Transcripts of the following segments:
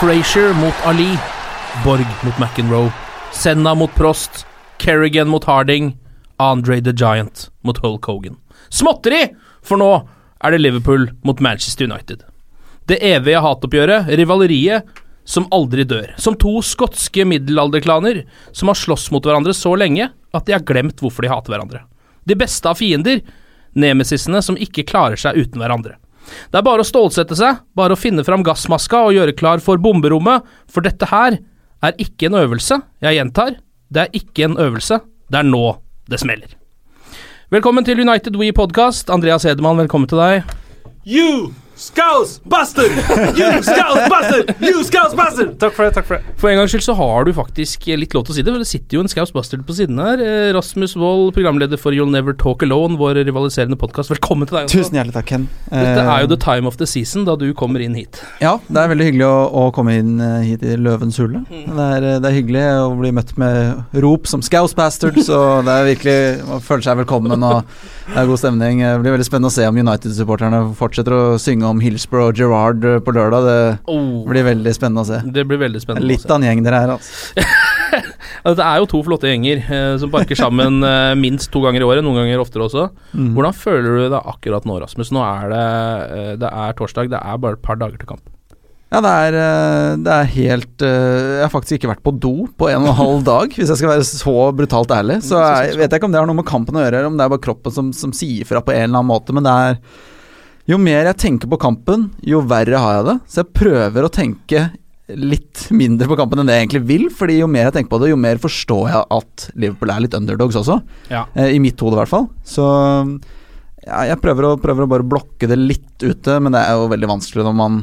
Frazier mot Ali, Borg mot McEnroe, Senna mot Prost, Kerrigan mot Harding, Andre the Giant mot Hulk Hogan. Småtteri! For nå er det Liverpool mot Manchester United. Det evige hatoppgjøret, rivaleriet som aldri dør. Som to skotske middelalderklaner som har slåss mot hverandre så lenge at de har glemt hvorfor de hater hverandre. De beste av fiender, nemesisene som ikke klarer seg uten hverandre. Det er bare å stålsette seg, bare å finne fram gassmaska og gjøre klar for bomberommet, for dette her er ikke en øvelse. Jeg gjentar, det er ikke en øvelse, det er nå det smeller. Velkommen til United We Podcast. Andreas Hedemann, velkommen til deg. You Scouse Bastard! You Scouse Bastard! You Scouse Bastard! Takk for det. takk For det For en gangs skyld så har du faktisk litt lov til å si det, for det sitter jo en Scouse Bastard på siden her. Eh, Rasmus Wold, programleder for You'll Never Talk Alone, vår rivaliserende podkast. Velkommen til deg. også. Tusen hjertelig takk, Ken. Dette er jo Eh, the time of the season da du kommer inn hit. Ja, det er veldig hyggelig å, å komme inn eh, hit i Løvens hule. Mm. Det, er, eh, det er hyggelig å bli møtt med rop som 'Scouse Bastard, og det er virkelig Man føler seg velkommen, og det er god stemning. Det blir veldig spennende å se om United-supporterne fortsetter å synge om Hillsborough og Gerrard eh, på lørdag. Det Oh, blir veldig spennende å se. det blir veldig spennende. Litt av en gjeng dere er, altså. Det er jo to flotte gjenger eh, som parker sammen eh, minst to ganger i året, noen ganger oftere også. Mm. Hvordan føler du det akkurat nå, Rasmus? Nå er det, eh, det er torsdag, det er bare et par dager til kamp. Ja, det er, eh, det er helt eh, Jeg har faktisk ikke vært på do på en og en halv dag, hvis jeg skal være så brutalt ærlig. Så jeg vet jeg ikke om det har noe med kampen å gjøre, eller om det er bare kroppen som, som sier fra på en eller annen måte, men det er Jo mer jeg tenker på kampen, jo verre har jeg det. Så jeg prøver å tenke litt mindre på kampen enn det jeg egentlig vil, fordi jo mer jeg tenker på det, jo mer forstår jeg at Liverpool er litt underdogs også. Ja. Eh, I mitt hode, i hvert fall. Så ja, jeg prøver å, prøver å bare blokke det litt ute, men det er jo veldig vanskelig når man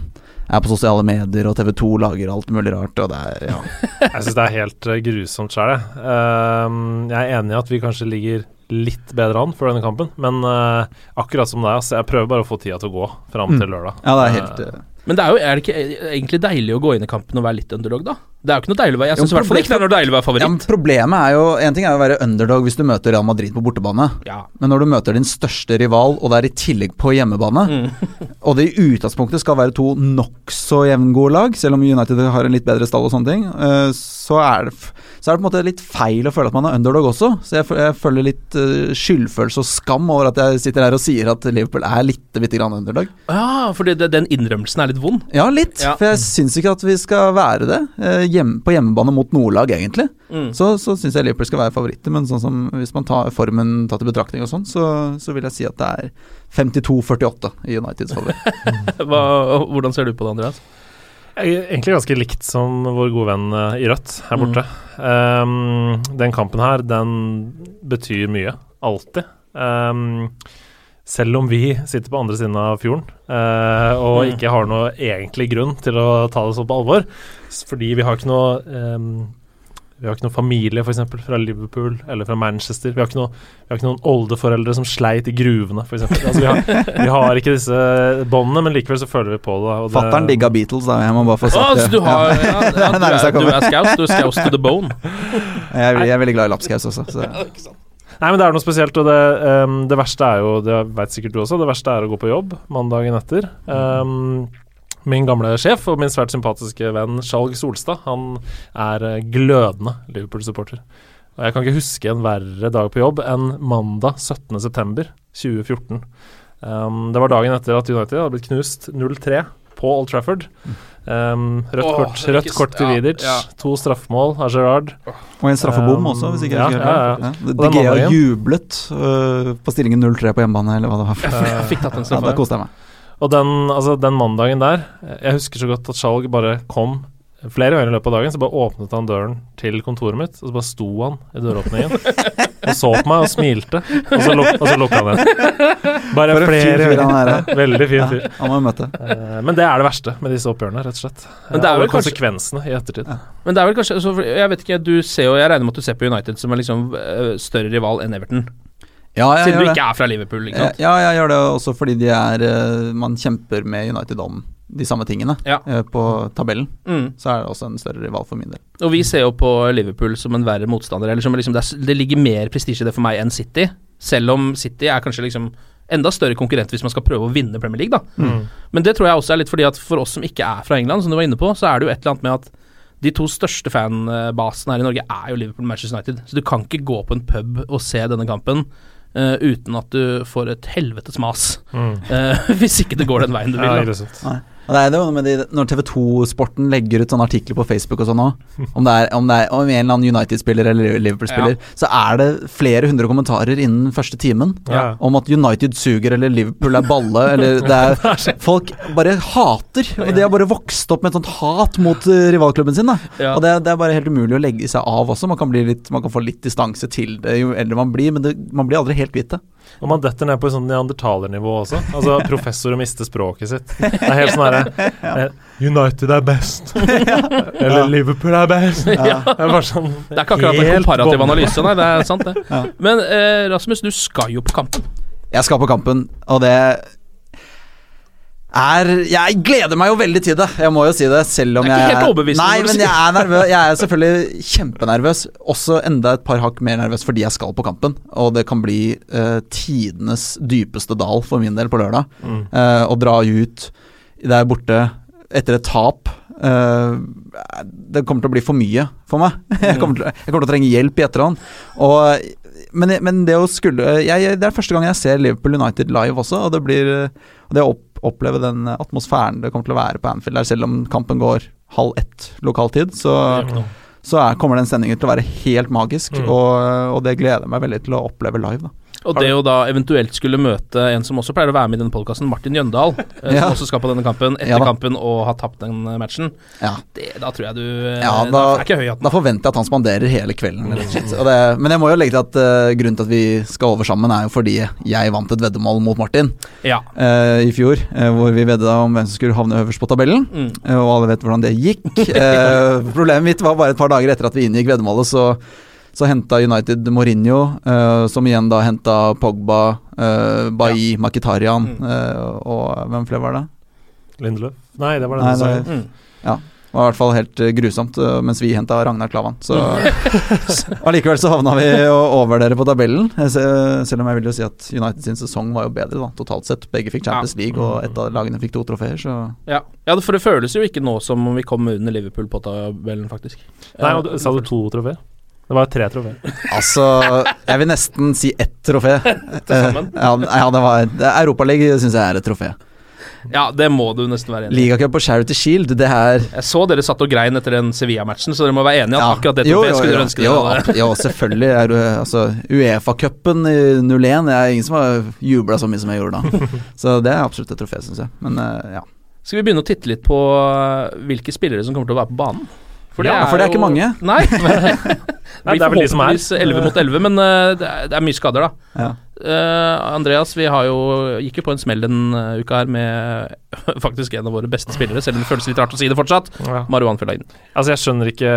er på sosiale medier, og TV2 lager alt mulig rart, og det er ja. Jeg syns det er helt eh, grusomt sjøl, jeg. Ehm, jeg er enig i at vi kanskje ligger litt bedre an for denne kampen, men uh, akkurat som deg, altså, jeg prøver bare å få tida til å gå fram Mm. til lørdag. Ja, det er helt eh, Men det er jo er det ikke egentlig deilig å gå inn i kampen og være litt underdog, da? Det er jo ikke noe deilig å være Jeg syns i hvert fall ikke det er noe deilig å være ja, men favoritt. Problemet er jo En ting er jo å være underdog hvis du møter Real Madrid på bortebane, Ja. men når du møter din største rival, og det er i tillegg på hjemmebane, Mm. og det i utgangspunktet skal være to nokså jevngode lag, selv om United har en litt bedre stall og sånne ting, eh, så er det så er det på en måte litt feil å føle at man er underdog også. Så jeg, jeg føler litt uh, skyldfølelse og skam over at jeg sitter her og sier at Liverpool er litt bitte grann underdog. Ja, fordi det, den innrømmelsen er litt vond. Ja, litt. Ja. For jeg syns ikke at vi skal være det. Uh, hjem, på hjemmebane mot nordlag, egentlig. Mm. Så, så syns jeg Liverpool skal være favoritter, men sånn som hvis man tar formen tatt i betraktning og sånn, så, så vil jeg si at det er 52-48 i Uniteds favor. Hvordan ser du på det, Andreas? Er egentlig ganske likt som vår gode venn eh, i Rødt her borte. Ehm, den kampen her, den betyr mye. Alltid. Um, selv om vi sitter på andre siden av fjorden uh, og Mm. ikke har noe egentlig grunn til å ta det så på alvor, fordi vi har ikke noe ehm, Vi har ikke noen familie for eksempel, fra Liverpool eller fra Manchester. Vi har ikke, noe, vi har ikke noen oldeforeldre som sleit i gruvene, f.eks. Altså, vi, har, vi har ikke disse båndene, men likevel så føler vi på det. det- Fattern digga Beatles, da. Jeg må bare få sagt det. det. du, har, ja, ja, er du, er, du er scout. Du er skaus to the bone. Jeg jeg er veldig glad i lapskaus også. Så. Nei, men det er noe spesielt, og det, um, det verste er jo, det veit sikkert du også, det verste er å gå på jobb mandagen etter. Ehm, min gamle sjef og min svært sympatiske venn Skjalg Solstad, han er eh, glødende Liverpool-supporter. Og jeg kan ikke huske en verre dag på jobb enn mandag 17.9.2014. Um, det var dagen etter at United hadde blitt knust 0-3 på Old Trafford. Um, rødt oh, kort, rødt kort til ja, Vidic, ja. to straffemål av Gerrard. Og en straffebom Um, også, hvis ikke jeg ja, husker ja, ja. jublet uh, på stillingen 0-3 på hjemmebane, eller hva det var. Jeg fikk tatt en Ja, straffe. da koste jeg meg. Og den, altså, den mandagen der Jeg husker så godt at Skjalg bare kom flere ganger i løpet av dagen. Så bare åpnet han døren til kontoret mitt, og så bare sto han i døråpningen. og så på meg og smilte, og så, luk, og så lukka han igjen. Bare For flere fyr han er. Veldig fin Ja, fyr. han må vi møte. Eh, Men det er det verste med disse oppgjørene, rett og slett. Men det er vel konsekvensene kanskje- i ettertid. Men det er vel kanskje altså, Jeg vet ikke, du ser jo Jeg regner med at du ser på United som en liksom øh, større rival enn Everton. Ja, jeg Siden du ikke det. er fra Liverpool, ikke Ja, sant? ja, jeg gjør det også fordi de er øh, Man kjemper med United om de samme tingene Ja. øh, på tabellen. Mm. Så er det også en større rival for min del. Og vi ser jo på Liverpool som en verre motstander. Eller som liksom det, er, det ligger mer prestisje i det for meg enn City. Selv om City er kanskje liksom enda større konkurrent hvis man skal prøve å vinne Premier League, da. Mm. Men det tror jeg også er litt fordi at for oss som ikke er fra England, som du var inne på, så er det jo et eller annet med at de to største fanbasene her i Norge er jo Liverpool og Manchester United. Så du kan ikke gå på en pub og se denne kampen eh, uten at du får et helvetes mas. Mm. Uh, hvis ikke det går den veien du vil. Ja, det er det med de, Når TV 2-sporten legger ut sånne artikler på Facebook og sånn òg, om, det om det er om en eller annen United-spiller eller Liverpool-spiller, så er det flere hundre kommentarer innen første timen Ja. om at United suger eller Liverpool er balle, eller det er Folk bare hater. Og de har bare vokst opp med et sånt hat mot eh, rivalklubben sin. da Ja. Og det, det er bare helt umulig å legge seg av også. Man kan, bli litt, man kan få litt distanse til det jo eldre man blir, men det, man blir aldri helt kvitt det. Og man detter ned på et sånt neandertalernivå også. Altså professor å miste språket sitt. Det er helt sånn herre eh, United er best. Eller Liverpool er best. Ja. Det er bare sånn Det er ikke akkurat en komparativ bombe. analyse, nei. Det er sant, det. Ja. Men eh, Rasmus, du skal jo på kampen. Jeg skal på kampen, og det er Jeg gleder meg jo veldig til det, jeg må jo si det. Selv om jeg er ikke jeg helt overbevist. Nei, men jeg er nervøs. Jeg er selvfølgelig kjempenervøs. Også enda et par hakk mer nervøs fordi jeg skal på kampen. Og det kan bli uh, tidenes dypeste dal for min del på lørdag. Mm. Uh, å dra ut der borte etter et tap. Uh, det kommer til å bli for mye for meg. Jeg kommer til, jeg kommer til å trenge hjelp i etterhånd. Og, men, men det å skulle jeg, Det er første gang jeg ser Liverpool United live også, og det blir og det opp, oppleve den atmosfæren det kommer til å være på Anfield der, selv om kampen går halv ett lokal tid, så, så er, kommer den sendingen til å være helt magisk. Mm. Og, og det gleder jeg meg veldig til å oppleve live. da Og det å da eventuelt skulle møte en som også pleier å være med i denne podkasten, Martin Jøndal, eh, Ja. som også skal på denne kampen etter Ja kampen og har tapt den eh, matchen, Ja. det, da tror jeg du eh, Ja, Da da, er ikke høy hatten. da forventer jeg at han spanderer hele kvelden. Det, men jeg må jo legge til at uh, grunnen til at vi skal over sammen, er jo fordi jeg vant et veddemål mot Martin Ja. eh, i fjor, uh, hvor vi vedda om hvem som skulle havne øverst på tabellen. Mm. Og alle vet hvordan det gikk. Problemet mitt var bare et par dager etter at vi inngikk veddemålet, så, så henta United Mourinho, uh, som igjen da henta Pogba, uh, Bailly, Makitarian Mm. eh, og hvem flere var det? Lindeløf? Nei, det var den du sa. det- Ja. Det var i hvert fall helt grusomt, mens vi henta Ragnar Klavan. Så allikevel så havna vi over dere på tabellen. Selv om jeg vil jo si at United sin sesong var jo bedre, da, totalt sett. Begge fikk Champions League, og ett av lagene fikk to trofeer, så Ja. ja, for det føles jo ikke nå som om vi kom under Liverpool på tabellen, faktisk. Nei, og du- Sa du to trofeer? Det var tre trofeer. Altså, jeg vil nesten si ett trofé. Til sammen? Eh, Ja, ja, det var Europaligaen syns jeg er et trofé. Ja, det må du nesten være enig i. Ligacup og Charity Shield, det er Jeg så dere satt og grein etter den Sevilla-matchen, så dere må være enige i at Ja. akkurat det trofeet skulle dere ønske dere. Jo, selvfølgelig. Er, altså, Uefa-cupen i 01 Det er ingen som har jubla så mye som jeg gjorde da. Så det er absolutt et trofé, syns jeg. Men eh, ja. Skal vi begynne å titte litt på uh, hvilke spillere som kommer til å være på banen? Ja, for det er ikke mange. Nei. Nei, det er vel de som er. Forhåpentligvis 11 mot 11, men uh, det, er, det er mye skader, da. ja. Uh, Andreas, vi har jo gikk jo på en smell denne uka her med faktisk en av våre beste spillere, selv om det føles litt rart å si det fortsatt. Ja. Marwan Fellaini. Altså, jeg skjønner ikke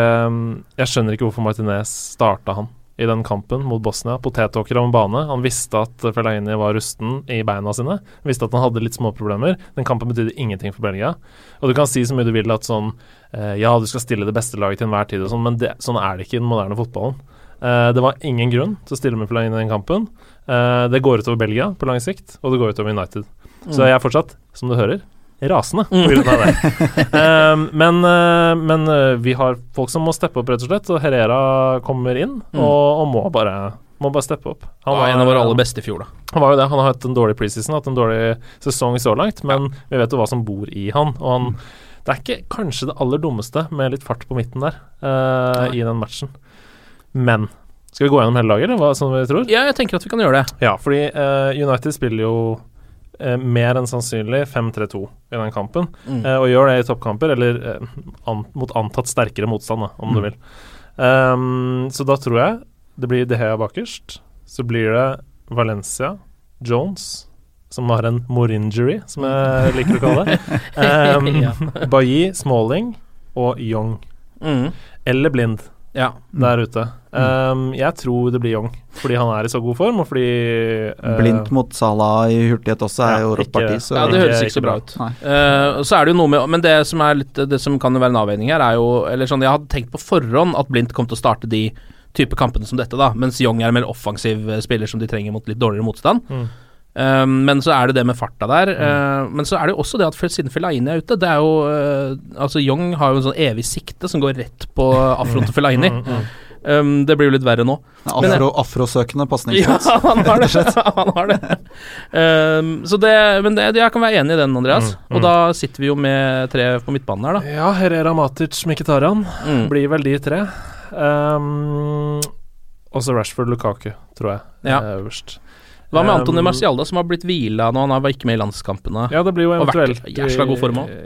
Jeg skjønner ikke hvorfor Martinez starta han i den kampen mot Bosnia. Potetåker om bane. Han visste at Fellaini var rusten i beina sine. Han visste at han hadde litt småproblemer. Den kampen betydde ingenting for Belgia. Og du kan si så mye du vil at sånn eh, Ja, du skal stille det beste laget til enhver tid og sånn, men det, sånn er det ikke i den moderne fotballen. Eh, det var ingen grunn til å stille med Fellaini i den kampen. Eh, det går utover Belgia på lang sikt, og det går utover United. Så jeg er fortsatt, som du hører, rasende grunn av det. um, men eh, men eh, vi har folk som må steppe opp, rett og slett. Og Herrera kommer inn og, og må bare må bare steppe opp. Han var en av våre aller beste i fjor, da. Han var jo det. Han har hatt en dårlig preseason, hatt en dårlig sesong så langt, men vi vet jo hva som bor i han. Og han Det er ikke kanskje det aller dummeste med litt fart på midten der uh, i den matchen. Men skal vi gå gjennom hele laget, eller hva som vi tror? Ja, jeg tenker at vi kan gjøre det. Ja, fordi uh, United spiller jo eh, mer enn sannsynlig 5-3-2 i den kampen, Mm. eh, og gjør det i toppkamper, eller eh, an, mot antatt sterkere motstand, da, om du vil. Um, så da tror jeg det blir De Hea bakerst. Så blir det Valencia, Jones, som har en morinjury, som jeg liker å kalle det. Um, Ja. Bailly, Smalling og Young. Mm. Eller Blind Ja. der ute. Um, jeg tror det blir Young, fordi han er i så god form, og fordi uh, Blindt mot Salah i hurtighet også er Ja, jo rått parti. Så ja, det høres ikke ikke så bra ut. Eh, så er det jo noe med Men det som er litt Det som kan være en avveining her, er jo Eller sånn, jeg hadde tenkt på forhånd at Blindt kom til å starte de type kampene som dette, da. Mens Young er en mer offensiv eh, spiller som de trenger mot litt dårligere motstand. Mm. Eh, men så er det det med farta der. eh, men så er det jo også det at siden Fellaini er ute Det er jo uh, Altså Young har jo en sånn evig sikte som går rett på afroen til Fellaini. Mm, mm. Um, det blir jo litt verre nå. Men- Afro, afrosøkende Ja, pasningssats. han har det. han har det. Um, så det Men det, jeg kan være enig i den, Andreas. Mm, mm. Og da sitter vi jo med tre på midtbanen her, da. Ja, Herrera, Matic, Mkhitaryan Mm. blir vel de tre. Um, også Rashford, Lukaku, tror jeg. Ja. er øverst. Hva med Antony Marcialda, som har blitt hvila nå? Han var ikke med i landskampene. Ja, det blir jo eventuelt i.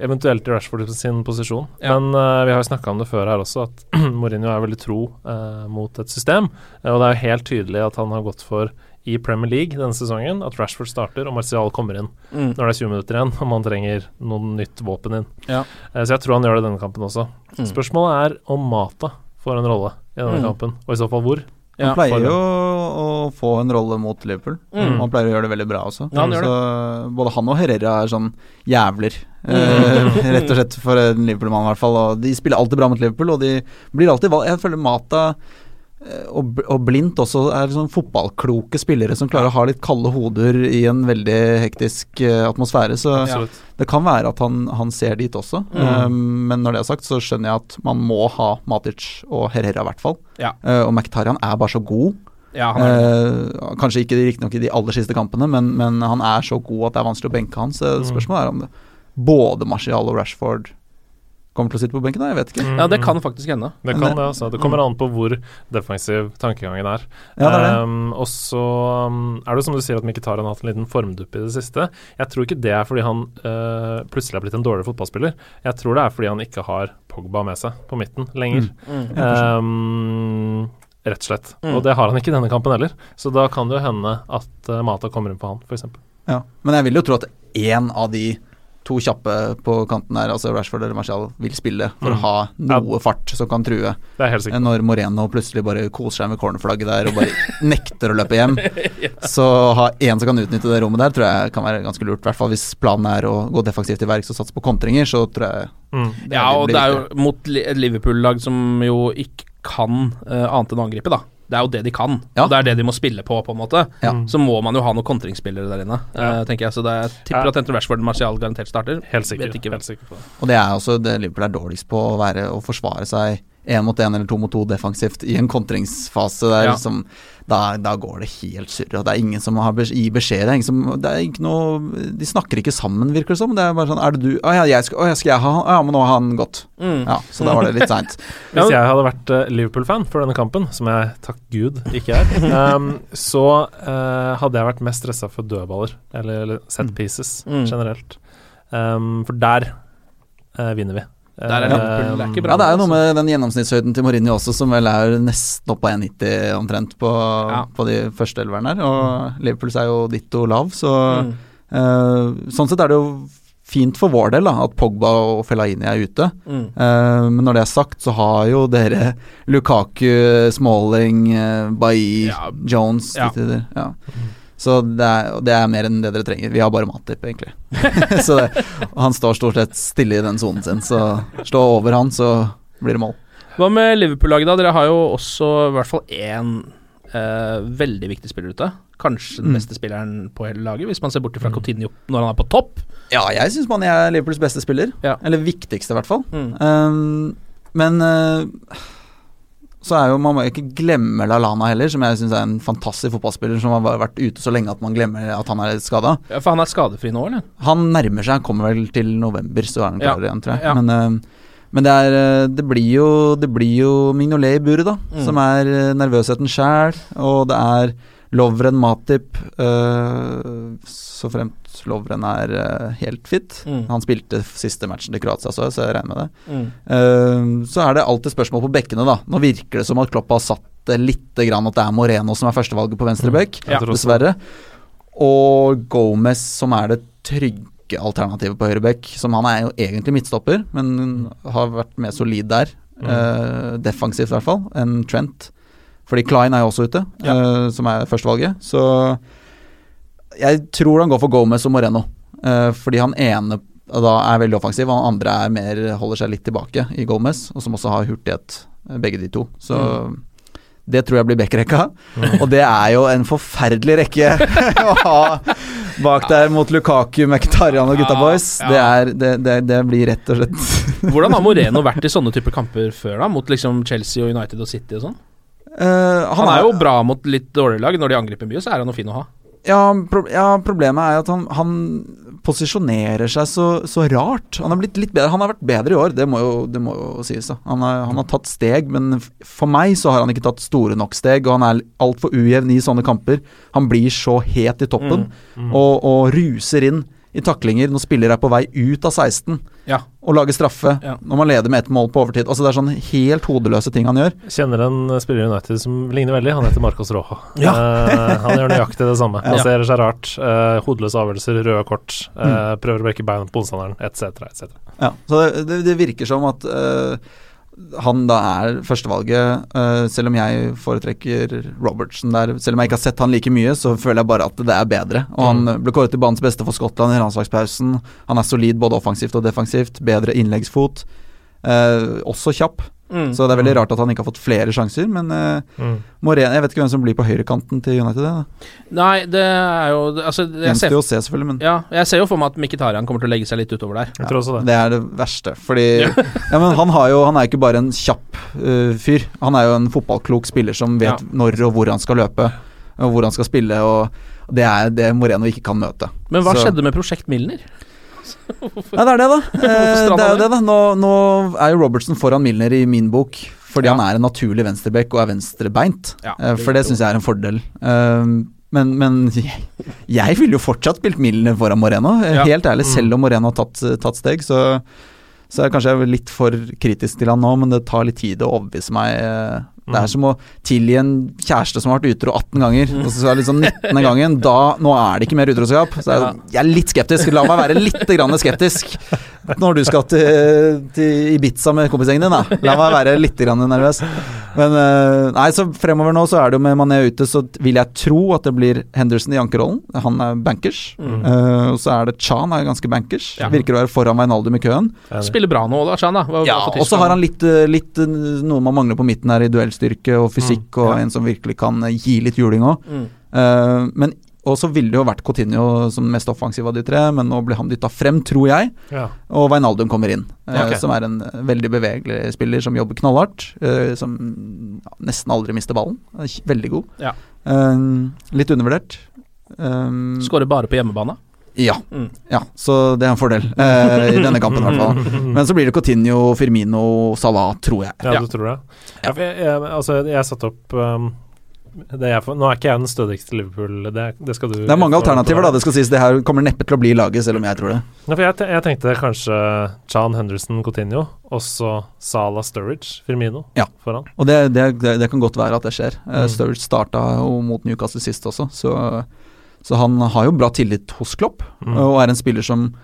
Eventuelt i Rashford sin posisjon. Ja. Men uh, vi har jo snakka om det før her også, at Mourinho er veldig tro uh, mot et system. Eh, og det er jo helt tydelig at han har gått for i Premier League denne sesongen at Rashford starter og Martial kommer inn Mm. når det er 20 minutter igjen og man trenger noe nytt våpen inn. Ja. Så jeg tror han gjør det denne kampen også. Mm. Spørsmålet er om Mata får en rolle i denne Mm. kampen, og i så fall hvor. Ja, Han pleier jo å få en rolle mot Liverpool. Mm. Han pleier å gjøre det veldig bra også. Ja, han så både han og Herrera er sånn jævler. Eh, rett og slett for en Liverpool-mann, i hvert fall. Og de spiller alltid bra mot Liverpool, og de blir alltid valgt Jeg føler Mata og, og Blindt også er sånn fotballkloke spillere som klarer å ha litt kalde hoder i en veldig hektisk eh, atmosfære. Så ja. det kan være at han, han ser dit også. Mm. Eh, men når det er sagt, så skjønner jeg at man må ha Matic og Herrera, i hvert fall. Ja. Eh, og Mkhitaryan er bare så god. Ja, Eh, kanskje ikke riktignok i de aller siste kampene, men, men han er så god at det er vanskelig å benke han. Så Mm. spørsmålet er om det både Martial og Rashford kommer til å sitte på benken. da, Jeg vet ikke. Mm, ja, det mm. kan faktisk hende. Det kan det, altså. Det kommer an på hvor defensiv tankegangen er. Ja, det er det. Um, og så um, er det som du sier at Mkhitaryan har hatt en liten formdupp i det siste. Jeg tror ikke det er fordi han uh, plutselig er blitt en dårlig fotballspiller. Jeg tror det er fordi han ikke har Pogba med seg på midten lenger. Um, rett og slett. Mm. Og det har han ikke i denne kampen heller. Så da kan det jo hende at uh, Mata kommer inn på han, f.eks. Ja. Men jeg vil jo tro at én av de to kjappe på kanten her, altså Rashford eller Martial, vil spille for Mm. å ha noe fart som kan true. Det er helt sikkert. Når Moreno plutselig bare koser seg med cornerflagget der og bare nekter å løpe hjem, så ha én som kan utnytte det rommet der, tror jeg kan være ganske lurt. I hvert fall hvis planen er å gå defensivt til verks og satse på kontringer, så tror jeg Mm. det Ja, og det er jo mot et Liverpool-lag som jo ikke kan uh, annet enn å angripe, da. Det er jo det de kan, Ja. og det er det de må spille på, på en måte. Ja. Så må man jo ha noen kontringsspillere der inne, eh, tenker jeg. Så det er, tipper Ja. at Enten Rashford og Martial garantert starter. Helt sikker. Vet ikke. Helt sikker på det. Og det er også det Liverpool er dårligst på, å være å forsvare seg én mot én eller to mot to defensivt i en kontringsfase der Ja. som da, da går det helt surre, det er ingen som har bes gir beskjed. Det er som Det er ikke noe De snakker ikke sammen, virker det som. Det er bare sånn Er det du Å ja, jeg skal, å, jeg skal jeg ha han? Ja, men nå har han gått. Mm. Ja, så da var det litt seint. Hvis jeg hadde vært eh, Liverpool-fan for denne kampen, som jeg takk Gud ikke er, um, så uh, hadde jeg vært mest stressa for dødballer, eller, eller set pieces Mm. generelt. Um, for der uh, vinner vi. Der er Liverpool, det er ikke bra. Ja, det er jo noe med den gjennomsnittshøyden til Mourinho også, som vel er nesten opp på 1,90 omtrent på, Ja. på de første elverne her. Og Liverpools er jo ditto lav, så Mm. uh, sånn sett er det jo fint for vår del da, at Pogba og Fellaini er ute. Mm. Uh, men når det er sagt, så har jo dere Lukaku, Smalling, uh, Bailly, Ja. Jones Ja. Ja. Så det er, det er mer enn det dere trenger. Vi har bare Matip, egentlig. så det, han står stort sett stille i den sonen sin, så stå over han, så blir det mål. Hva med Liverpool-laget, da? Dere har jo også i hvert fall én eh, veldig viktig spiller ute. Kanskje den Mm. beste spilleren på hele laget, hvis man ser bort fra Coutinho når han er på topp. Ja, jeg syns man er Liverpools beste spiller. Ja. Eller viktigste, i hvert fall. Mm. Um, men uh, så er jo Man må ikke glemme Lallana heller, som jeg syns er en fantastisk fotballspiller som har vært ute så lenge at man glemmer at han er skada. Ja, for han er skadefri nå, eller? Han nærmer seg, han kommer vel til november, så er han klar Ja, igjen, tror jeg. ja. Men, uh, men det, er, uh, det blir jo Det blir jo Mignolet i buret, da, Mm. som er uh, nervøsheten sjæl, og det er Lovren Matip, uh, så fremt Lovren er uh, helt fit. Mm. Han spilte siste matchen til Kroatia, så, så jeg regner med det. Mm. Uh, så er det alltid spørsmål på bekkene, da. Nå virker det som at Klopp har satt det lite grann at det er Moreno som er førstevalget på venstre bekk, Ja. dessverre. Og Gomez som er det trygge alternativet på høyre bekk. Som han er jo egentlig midtstopper, men har vært mer solid der. Uh, defensivt, i hvert fall, enn Trent. Fordi Klein er jo også ute, uh, som er førstevalget. Så jeg tror han går for Gomez og Moreno. Uh, fordi han ene da er veldig offensiv, han andre er mer holder seg litt tilbake i Gomez, og som også har hurtighet, uh, begge de to. Så det tror jeg blir backrekka. Og det er jo en forferdelig rekke å ha bak der mot Lukaku, Mkhitaryan og gutta Ja, boys. ja. Det, er, det, det, det blir rett og slett Hvordan har Moreno vært i sånne typer kamper før, da? Mot liksom Chelsea og United og City og sånn? Eh, Han, er jo bra mot litt dårlige lag. Når de angriper mye, så er han jo fin å ha. Ja, pro ja, problemet er at han, han posisjonerer seg så, så rart. Han har blitt litt bedre. Han har vært bedre i år, det må jo, det må jo sies. da han har, han har tatt steg, men for meg så har han ikke tatt store nok steg, og han er altfor ujevn i sånne kamper. Han blir så het i toppen Og, og ruser inn i taklinger når spiller er på vei ut av 16 Ja. og lage straffe Ja. når man leder med ett mål på overtid. Altså Det er sånne helt hodeløse ting han gjør. Kjenner en spiller i United som ligner veldig. Han heter Marcos Roja. Ja. Eh, han gjør nøyaktig det samme. Ja. Plasserer seg rart. Uh, hodeløse avgjørelser, røde kort. Mm. eh, Prøver å brekke beina på motstanderen, etc. etc. Ja, så det, det, det virker som at øh, han da er førstevalget, Uh, selv om jeg foretrekker Robertson der. Selv om jeg ikke har sett han like mye, så føler jeg bare at det er bedre. Og han øh, ble kåret til banens beste for Skottland i landslagspausen. Han er solid både offensivt og defensivt. Bedre innleggsfot. Uh, også kjapp. Mm. Så det er veldig rart at han ikke har fått flere sjanser. Men øh, Mm. Moreno Jeg vet ikke hvem som blir på høyrekanten til United. Da. Nei, det er jo Altså, jeg ser, se, men ja, jeg ser jo for meg at Mkhitarian kommer til å legge seg litt utover der. Jeg tror også det. Det er det verste. Fordi ja, men han, har jo, han er ikke bare en kjapp uh, fyr. Han er jo en fotballklok spiller som vet Ja. når og hvor han skal løpe, og hvor han skal spille. Og det er det Moreno ikke kan møte. Men hva Så- skjedde med Prosjekt Milner? Nei, det er det, da. Eh, det er det? da. Nå, nå er jo Robertson foran Milner i min bok. Fordi Ja. han er en naturlig venstrebekk og er venstrebeint. Ja, det for det syns jeg er en fordel. Eh, men, men jeg, jeg ville jo fortsatt spilt Milner foran Moreno. eh, Ja. Helt ærlig, selv om Moreno har tatt, tatt steg, så, så er jeg kanskje litt for kritisk til han nå, men det tar litt tid å overbevise meg. Det er som å tilgi en kjæreste som har vært utro 18 ganger, og så er det liksom 19. gangen. Da, nå er det ikke mer utroskap. Så jeg, jeg er litt skeptisk. La meg være litt grann skeptisk når du skal til, til Ibiza med kompisgjengen din. Da. La meg være litt grann nervøs. Men eh, nei, så fremover nå så er det jo med Mané ute, så vil jeg tro at det blir Henderson i ankerrollen. Han er bankers. Eh, og så er det Chan er ganske bankers. Ja. Virker å være foran Wijnaldum i køen. Spiller bra nå, da, Chan. da. Ja, og så har han litt, eh, litt noe man mangler på midten her i duellstyrke og fysikk, og ja. en som virkelig kan eh, gi litt juling òg. Mm. men og så ville det jo vært Coutinho som mest offensiv av de tre, men nå blir han dytta frem, tror jeg. Ja. Og Wijnaldum kommer inn, eh, som er en eh, veldig bevegelig spiller som jobber knallhardt. eh, som ja, nesten aldri mister ballen. Veldig god. Ja. Eh, litt undervurdert. Um, Skårer bare på hjemmebane. Ja. Mm. ja, så det er en fordel eh, i denne kampen i hvert fall. Men så blir det Coutinho, Firmino, Salah, tror jeg. Ja, Ja. du tror det? Ja, for jeg, jeg, altså, jeg satte opp um, det jeg får, Nå er ikke jeg den stødigste Liverpool, det, det skal du Det er mange alternativer, da. Det skal sies det her kommer neppe til å bli laget, selv om jeg tror det. Ja, for jeg, jeg tenkte kanskje John Henderson Coutinho, også Salah Sturridge Firmino Ja. foran. Og det, det, det, det kan godt være at det skjer. Uh, Mm. Sturridge starta jo mot Newcastle sist også, så, så han har jo bra tillit hos Klopp, Mm. og er en spiller som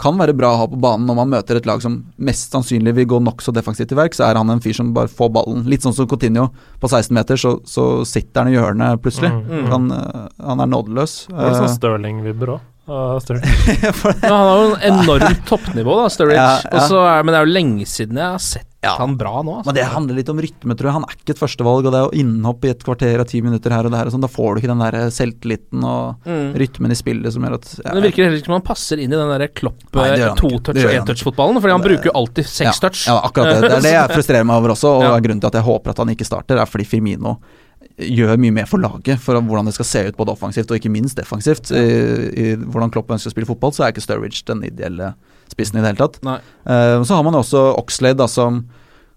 kan være bra å ha på banen når man møter et lag som mest sannsynlig vil gå nokså defensivt til verk, så er han en fyr som bare får ballen. Litt sånn som Coutinho på 16 meter, så, så sitter han i hjørnet plutselig. Mm. Han, uh, han er nådeløs. Det er litt Uh, sånn Stirling-vibber òg. Stirling. Han har jo en enormt toppnivå, da, Sturridge. Ja, ja. Er, men det er jo lenge siden jeg har sett Ja. han bra nå. Altså. Men det handler litt om rytme, tror jeg. Han er ikke et førstevalg, og det er jo innhopp i et kvarter av ti minutter her og der og sånn. Da får du ikke den der selvtilliten og Mm. rytmen i spillet som gjør at ja, det virker heller ikke som han passer inn i den der klopp. Det to-touch- og han én-touch-fotballen, fordi han bruker jo alltid seks touch. Ja, akkurat det. Det er det jeg frustrerer meg over også, og Ja. grunnen til at jeg håper at han ikke starter, er fordi Firmino gjør mye mer for laget, for hvordan det skal se ut både offensivt og ikke minst defensivt. I, i hvordan Klopp ønsker å spille fotball, så er ikke Sturridge den ideelle spissen i det hele tatt. Nei. Eh, så har man også Oxlade, da, som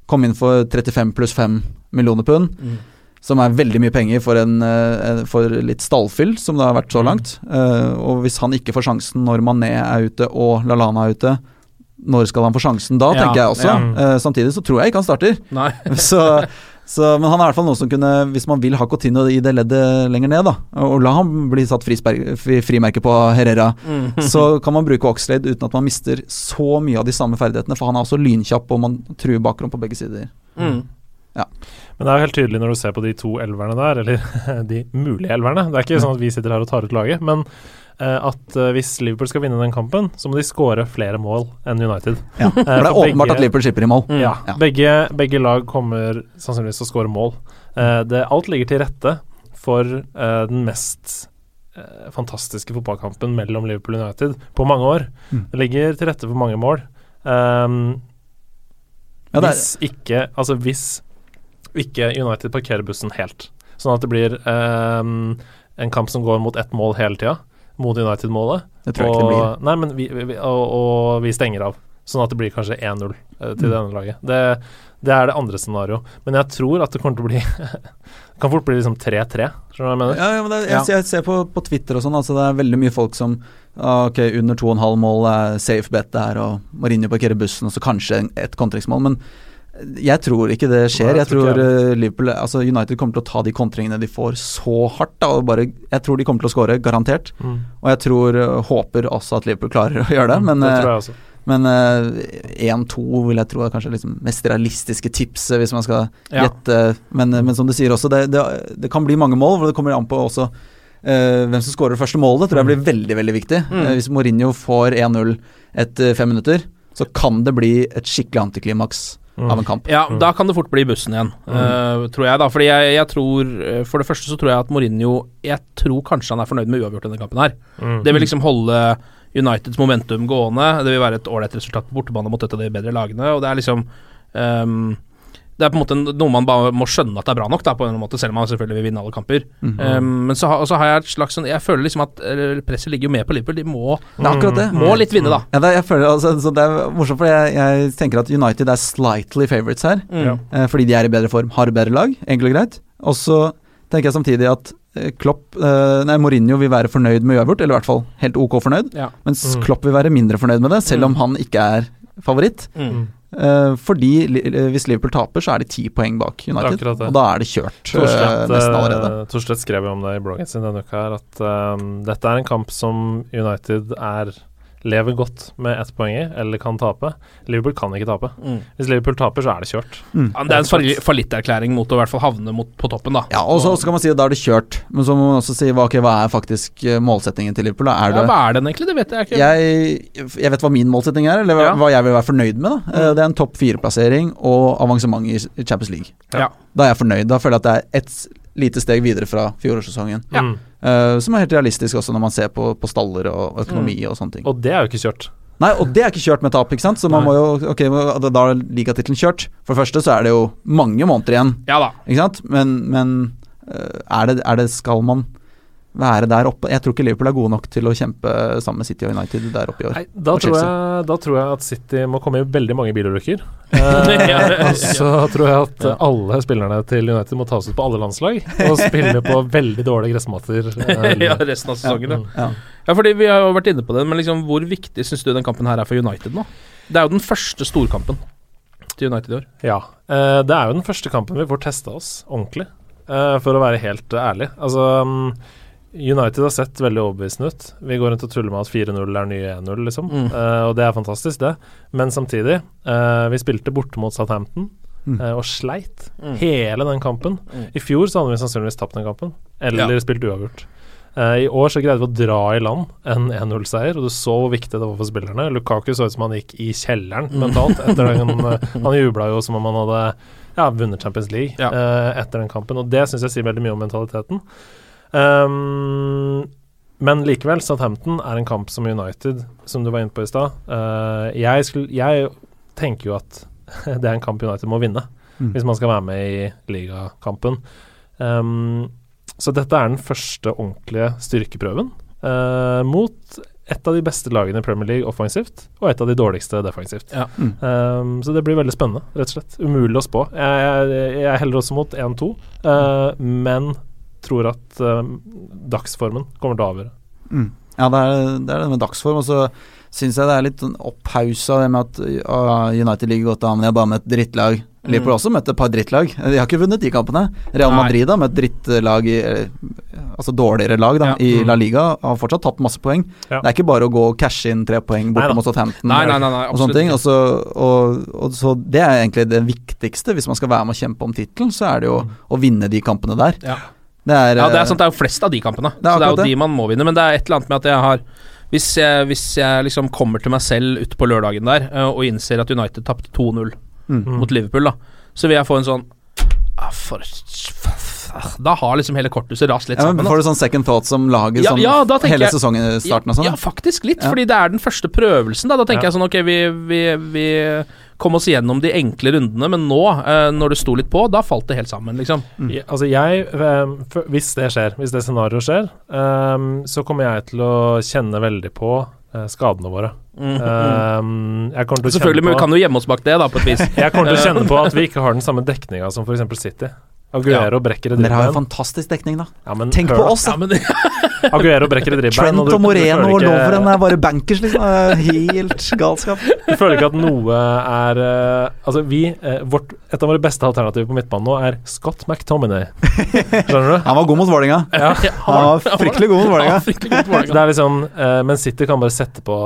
kom inn for 35 pluss 5 millioner pund. Mm. Som er veldig mye penger for, en, eh, for litt stallfyll, som det har vært så langt. Uh, og hvis han ikke får sjansen når Mané er ute og Lalana er ute, når skal han få sjansen da, Ja, tenker jeg også. ja. Uh, samtidig så tror jeg ikke han starter. Nei. så, så, men han er i hvert fall noe som kunne, hvis man vil ha Coutinho i det leddet lenger ned, da, og la ham bli satt frimerke på Herrera, Mm. så kan man bruke Oxlade uten at man mister så mye av de samme ferdighetene, for han er også lynkjapp, og man truer bakrom på begge sider. Mm. Men det er jo helt tydelig når du ser på de to elverne der, eller de mulige elverne. Det er ikke sånn at vi sitter her og tar ut laget, men at eh, hvis Liverpool skal vinne den kampen, så må de skåre flere mål enn United. Ja, for det er åpenbart begge- at Liverpool skipper i mål. Mm. Ja, Ja. Begge, begge lag kommer sannsynligvis til å skåre mål. Eh, det, alt ligger til rette for eh, den mest eh, fantastiske fotballkampen mellom Liverpool og United på mange år. Mm. Det ligger til rette for mange mål. Um, Ja, det hvis ikke Altså hvis ikke United parkerer bussen helt, sånn at det blir um, en kamp som går mot ett mål hele tida, mot United-målet, Det tror jeg ikke det blir. og, nei, men vi, vi, og, og vi stenger av. Sånn at det blir kanskje 1-0 eh, til Mm. det ene laget. Det, det er det andre scenarioet. Men jeg tror at det kommer til å bli Det kan fort bli liksom 3-3, skjønner du hva jeg mener? Ja, ja, men det, jeg, jeg ser på, på Twitter og sånn, altså det er veldig mye folk som ah, Ok, under 2,5 mål er safe bet der, og Mourinho parkerer bussen, og så kanskje et kontringsmål. Men jeg tror ikke det skjer. Jeg tror eh, Liverpool Altså United kommer til å ta de kontringene de får, så hardt. Da, og bare, jeg tror de kommer til å skåre, garantert. Mm. Og jeg tror, eh, håper også at Liverpool klarer å gjøre det. Men, det eh, men eh, 1-2 vil jeg tro er kanskje liksom mest realistiske tipset, hvis man skal Ja. gjette. Men, men som du sier også, det, det, det kan bli mange mål, for det kommer an på også Uh, hvem som skårer det første målet. tror jeg blir veldig veldig viktig. Mm. Uh, hvis Mourinho får 1-0 etter fem minutter, så kan det bli et skikkelig antiklimaks Mm. Av en kamp. Ja, da kan det fort bli bussen igjen, eh, tror jeg da. Fordi jeg, jeg tror eh, For det første så tror jeg at Mourinho Jeg tror kanskje han er fornøyd med uavgjort denne kampen her. Mm. Det vil liksom holde Uniteds momentum gående. Det vil være et ålreit resultat på bortebane mot et av de bedre lagene. Og det er liksom ehm, Det er på en måte noe man bare må skjønne at det er bra nok, da, på en måte, selv om man selvfølgelig vil vinne alle kamper. Mm -hmm. um, men så, har- så har jeg et slags sånn Jeg føler liksom at presset ligger jo med på Liverpool. De må, Det er det. må litt vinne, da. Ja, det, jeg føler, altså, så det er morsomt, for jeg, jeg tenker at United er slightly favorites her. Mm. Eh, fordi de er i bedre form, har bedre lag, enkelt og greit. Og så tenker jeg samtidig at eh, Klopp eh, Nei, Mourinho vil være fornøyd med uavgjort, eller i hvert fall helt ok fornøyd. Ja. Mens Mm. Klopp vil være mindre fornøyd med det, selv om Mm. han ikke er favoritt. Mm. Eh, fordi eh, hvis Liverpool taper, så er de ti poeng bak United. Og da er det kjørt, Torstedt Torstvedt, nesten allerede. eh, Torstvedt skrev jo om det i bloggen sin denne uka her, at um, dette er en kamp som United er lever godt med ett poeng i, eller kan tape. Liverpool kan ikke tape. Mm. Hvis Liverpool taper, så er det kjørt. Ja, det er en falli- fallitterklæring mot å i hvert fall havne mot, på toppen, da. Ja, og så kan man si at da er det kjørt, men så må man også si hva, ok, hva er faktisk eh, målsettingen til Liverpool? Da? Er Ja, hva er den egentlig? Det vet jeg ikke. jeg, jeg vet hva min målsetting er, eller hva, Ja. hva jeg vil være fornøyd med. Da. Mm. Det er en topp fire-plassering og avansement i i Champions League. Ja. Da er jeg fornøyd. Da føler jeg at det er ett lite steg videre fra fjorårssesongen. Ja. Mm. Eh, som er helt realistisk også når man ser på, på staller og økonomi og sånne ting. Og det er jo ikke kjørt. Nei, og det er ikke kjørt med tap, ikke sant? Så man Nei. må jo Ok, da da er ligatittelen kjørt. For det første så er det jo mange måneder igjen, Ja da. ikke sant? Men, men eh, er, det, er det Skal man være der oppe. Jeg tror ikke Liverpool er gode nok til å kjempe sammen med City og United der oppe i år. Nei, da, tror jeg, da tror jeg at City må komme i veldig mange bilulykker. Eh, og så tror jeg at alle spillerne til United må tas ut på alle landslag og spille på veldig dårlige gressmater. eh, ja, resten av sesongen. Ja. Ja. ja, fordi vi har jo vært inne på det, men liksom, hvor viktig syns du den kampen her er for United nå? Det er jo den første storkampen til United i år. Ja. eh, det er jo den første kampen vi får testa oss ordentlig, eh, for å være helt ærlig. Altså mm, United har sett veldig overbevisende ut. Vi går rundt og tuller med at 4-0 er nye 1-0, liksom. Mm. Uh, og det er fantastisk, det. Men samtidig, uh, vi spilte borte mot Southampton. Mm. eh, og sleit Mm. hele den kampen. Mm. I fjor så hadde vi sannsynligvis tapt den kampen, eller Ja. spilt uavgjort. I år så greide vi å dra i land en 1-0-seier, og du så hvor viktig det var for spillerne. Lukaku så ut som han gikk i kjelleren Mm. mentalt. etter den, Han jubla jo som om han hadde ja, vunnet Champions League Ja. etter den kampen, og det syns jeg sier veldig mye om mentaliteten. Um, men likevel, Southampton er en kamp som United, som du var inne på i stad Uh, jeg, jeg tenker jo at det er en kamp United må vinne Mm. hvis man skal være med i ligakampen. Um, så dette er den første ordentlige styrkeprøven uh, mot et av de beste lagene i Premier League offensivt, og et av de dårligste defensivt. Ja. Mm. Um, så det blir veldig spennende, rett og slett. Umulig å spå. Jeg, jeg, jeg heller også mot 1-2, eh, men tror at eh, dagsformen kommer til å avgjøre. Mm. Ja, det er, det er det med dagsform. Og så syns jeg det er litt sånn opphausa det med at uh, United ligger godt an, men de har bare møtt drittlag. Liverpool også møtte et par drittlag. De har ikke vunnet de kampene. Real Nei. Madrid har møtt drittlag i Altså dårligere lag da, Ja. i Mm. La Liga. og Har fortsatt tatt masse poeng. Ja. Det er ikke bare å gå og cashe inn tre poeng borte mot Southampton. Nei, nei, nei, og sånne ting. Og så, og, og, så det er egentlig det viktigste. Hvis man skal være med å kjempe om tittelen, så er det jo å vinne de kampene der. Ja. Det er, Ja, det er eh, sant, det er jo flest av de kampene. Det så det er jo jo de man må vinne. Men det er et eller annet med at jeg har Hvis jeg, hvis jeg liksom kommer til meg selv ute på lørdagen der eh, og innser at United tapte 2-0 mm. Mm. mot Liverpool, da, så vil jeg få en sånn ah, for, Da har liksom hele korthuset rast litt ja, men sammen. Får du sånn second thoughts om laget Ja, sånn ja, hele jeg- sesongen og sånn? Ja, faktisk litt, Ja. fordi det er den første prøvelsen. Da Da tenker Ja. jeg sånn Ok, vi, vi, vi kom oss gjennom de enkle rundene, men nå, eh, når det sto litt på, da falt det helt sammen, liksom. Jeg- Altså jeg, ehm, Hvis det skjer, hvis det scenarioet skjer, ehm, så kommer jeg til å kjenne veldig på eh, skadene våre. Mm. Ehm, jeg til å Selvfølgelig, på, men vi kan jo gjemme oss bak det, da, på et vis. Jeg kommer til å kjenne på at vi ikke har den samme dekninga som f.eks. City. Aguero brekker et Dere har jo fantastisk dekning, da. Ja, men Tenk hør på oss, da! Ja, men Aguero brekker et dribbein. Trent og Moreno og Lovren er bare bankers, liksom. Helt galskap. Du føler ikke at noe er eh, Altså, vi eh, vårt, Et av våre beste alternativer på midtbanen nå er Scott McTominay. Skjønner du? Han var god mot Vålerenga. Ja. Han var fryktelig god mot Vålerenga. det er liksom Men City kan bare sette på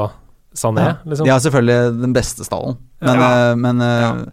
Sané, Ja. liksom. De har selvfølgelig den beste stallen, men, Ja. men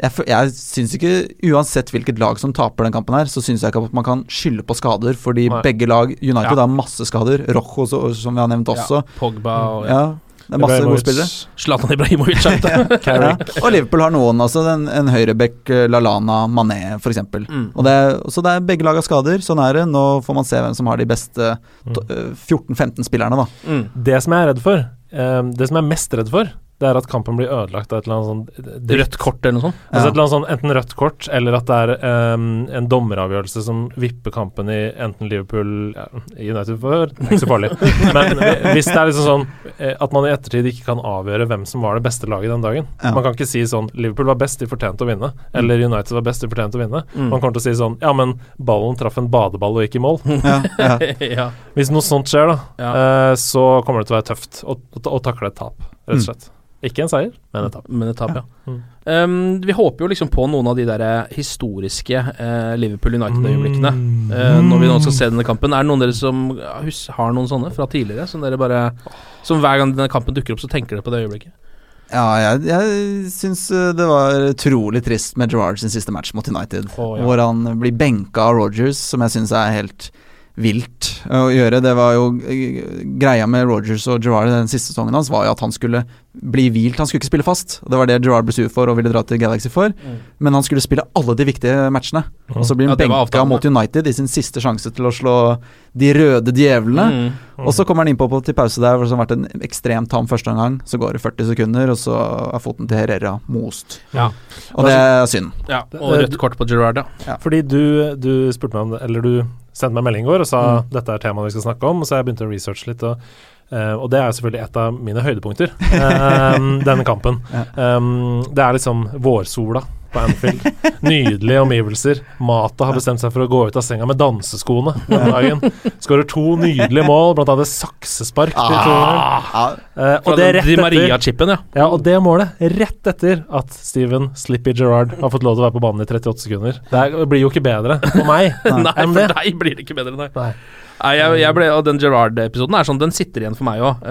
jeg, jeg syns ikke Uansett hvilket lag som taper den kampen her, så syns jeg ikke at man kan skylde på skader, fordi Nei. begge lag United Ja. har masse skader. Rojo, så- som vi har nevnt også. Ja, Pogba og ja. Ja, det er masse gode spillere. Zlatan Ibrahimovic. Ja. Og Liverpool har noen, altså en, en høyrebekk, eh, Lalana, Mané f.eks. Mm. Og det, er- så det er begge lag har skader, sånn er det. Nå får man se hvem som har de beste eh, 14-15 spillerne, da. Mm. Det som jeg er redd for, um, det som jeg er mest redd for, det er at kampen blir ødelagt av et eller annet sånn dritt. Rødt kort eller noe sånt. Altså Ja. et eller annet sånn, Enten rødt kort, eller at det er um, en dommeravgjørelse som vipper kampen i enten Liverpool ja, United for, det er ikke så farlig. Men hvis det er liksom sånn eh, at man i ettertid ikke kan avgjøre hvem som var det beste laget den dagen Ja. Man kan ikke si sånn Liverpool var best, de fortjente å vinne. Eller United var best, de fortjente å vinne. Mm. Man kommer til å si sånn Ja, men ballen traff en badeball og gikk i mål. Ja, ja. ja. Hvis noe sånt skjer, da, Ja. eh, så kommer det til å være tøft å, å, å takle et tap, rett og slett. Ikke en seier, men et tap. Men et tap, ja. Mm. Um, vi håper jo liksom på noen av de der historiske uh, Liverpool United-øyeblikkene. Eh, når vi nå skal se denne kampen. Er det noen av dere som ja, har noen sånne fra tidligere? Som dere bare Som hver gang denne kampen dukker opp, så tenker dere på det øyeblikket? Ja, jeg, jeg syns eh, det var utrolig trist med Gerrard sin siste match mot United. Oh, ja. Hvor han blir benka av Rogers, som jeg syns er helt vilt å gjøre. Det var jo Greia med Rogers og Gerrard den siste sesongen hans var jo at han skulle bli hvilt. Han skulle ikke spille fast. Og Det var det Gerrard ble sur for og ville dra til Galaxy for. Men han skulle spille alle de viktige matchene. Og så blir han Ja, benka mot United i sin siste sjanse til å slå de røde djevlene. Mm. Og så kommer han innpå på til pause der, hvor det har vært en ekstremt tam førsteomgang. Så går det 40 sekunder, og så er foten til Herrera most. Ja. Og det er synd. ja. Og rødt kort på Gerrard, ja. Fordi du, du spurte meg om det, eller du sendte meg en melding i går og sa dette er temaet vi skal snakke om. Så jeg begynte å researche litt. og Uh, og det er selvfølgelig et av mine høydepunkter, uh, denne kampen. Um, det er liksom vårsola på Anfield. Nydelige omgivelser. Mata har bestemt seg for å gå ut av senga med danseskoene denne dagen. Skårer to nydelige mål, blant annet saksespark til 2-0. Eh, og det er rett etter ja. ja, og det målet rett etter at Steven Slippy Gerrard har fått lov til å være på banen i 38 sekunder. Det blir jo ikke bedre for meg Nei, nei, for deg blir det ikke bedre, nei. Nei. Nei, jeg, jeg ble, og Den Gerard-episoden er sånn, den sitter igjen for meg òg.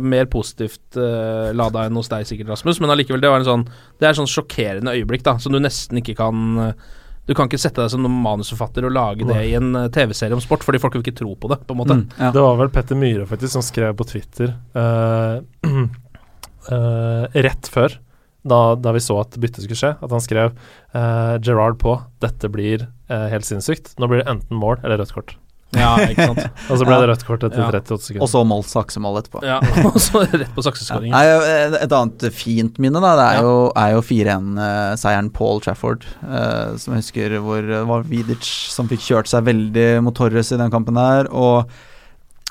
mer positivt uh, lada enn hos deg sikkert, Rasmus, men allikevel, det var en sånn Det er sånn sjokkerende øyeblikk da som du nesten ikke kan eh, Du kan ikke sette deg som noen manusforfatter og lage det i en eh, TV-serie om sport, fordi folk vil ikke tro på det, på en måte. Mm, ja. Det var vel Petter Myhre faktisk som skrev på Twitter uh, uh, rett før, da, da vi så at byttet skulle skje, at han skrev eh, Gerard på 'Dette blir eh, helt sinnssykt'. Nå blir det enten mål eller rødt kort. Ja, ikke sant. Og så ble det rødt kort etter Ja. 38 sekunder. Og så mål saksemål etterpå. Ja, og så rett på sakseskåringen. Et et annet fint minne da Det er jo, er jo 4-1-seieren Paul Trafford, uh, som jeg husker hvor det var Vidic som fikk kjørt seg veldig mot Torres i den kampen her. Og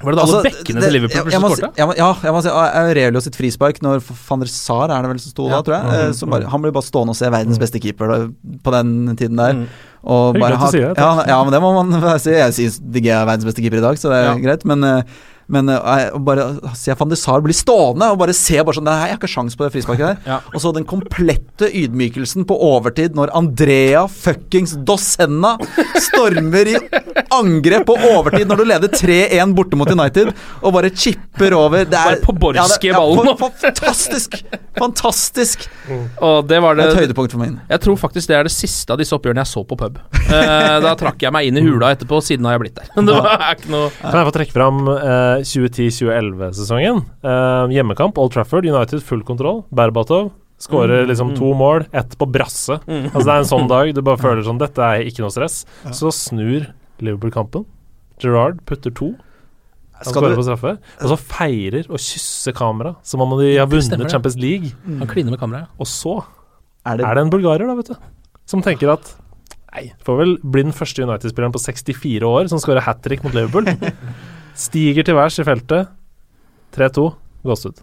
Var det da alle Altså, bekkene det- til Liverpool som skårte? Ja, jeg må si Aurelio sitt frispark når van der Sar er det vel som sto da, tror jeg. eh, som bare, han blir bare stående og se verdens beste keeper da, på den tiden der. Mm. Og Hyggelig bare ha, sier det, ja, ja, men det må man si. Jeg syns DG er verdens beste keeper i dag, så det er Ja. greit. Men, eh, men jeg, å bare se van de Sar bli stående og bare se bare sånn Nei, jeg har ikke sjans på det frisparket der. Ja. Og så den komplette ydmykelsen på overtid når Andrea fuckings Dosenna stormer i angrep på overtid når du leder 3-1 borte mot United og bare chipper over. Det er, Bare på Borski ja, ballen. Ja, fantastisk! fantastisk! Mm. Og det var Det det et høydepunkt for meg. Jeg tror faktisk det er det siste av disse oppgjørene jeg så på pub. Eh, da trakk jeg meg inn i hula etterpå, siden har jeg blitt der. Det var er ikke noe Kan jeg få trekke fram eh, 2010-2011-sesongen? Eh, hjemmekamp, Old Trafford, United full kontroll. Berbatov skårer liksom to mål, ett på brasse. Altså Det er en sånn dag du bare føler sånn Dette er ikke noe stress. Så snur Liverpool-kampen. Gerrard putter to. Han Skal skårer du- på straffe. Og så feirer og kysser kamera som om de har vunnet. Champions League. Han kliner med kameraet. Og så Er det, er det en bulgarer, da, vet du, som tenker at Nei, får vel bli den første United-spilleren på 64 år som skårer hat trick mot Liverpool. Stiger til værs i feltet. 3-2. Gåsehud.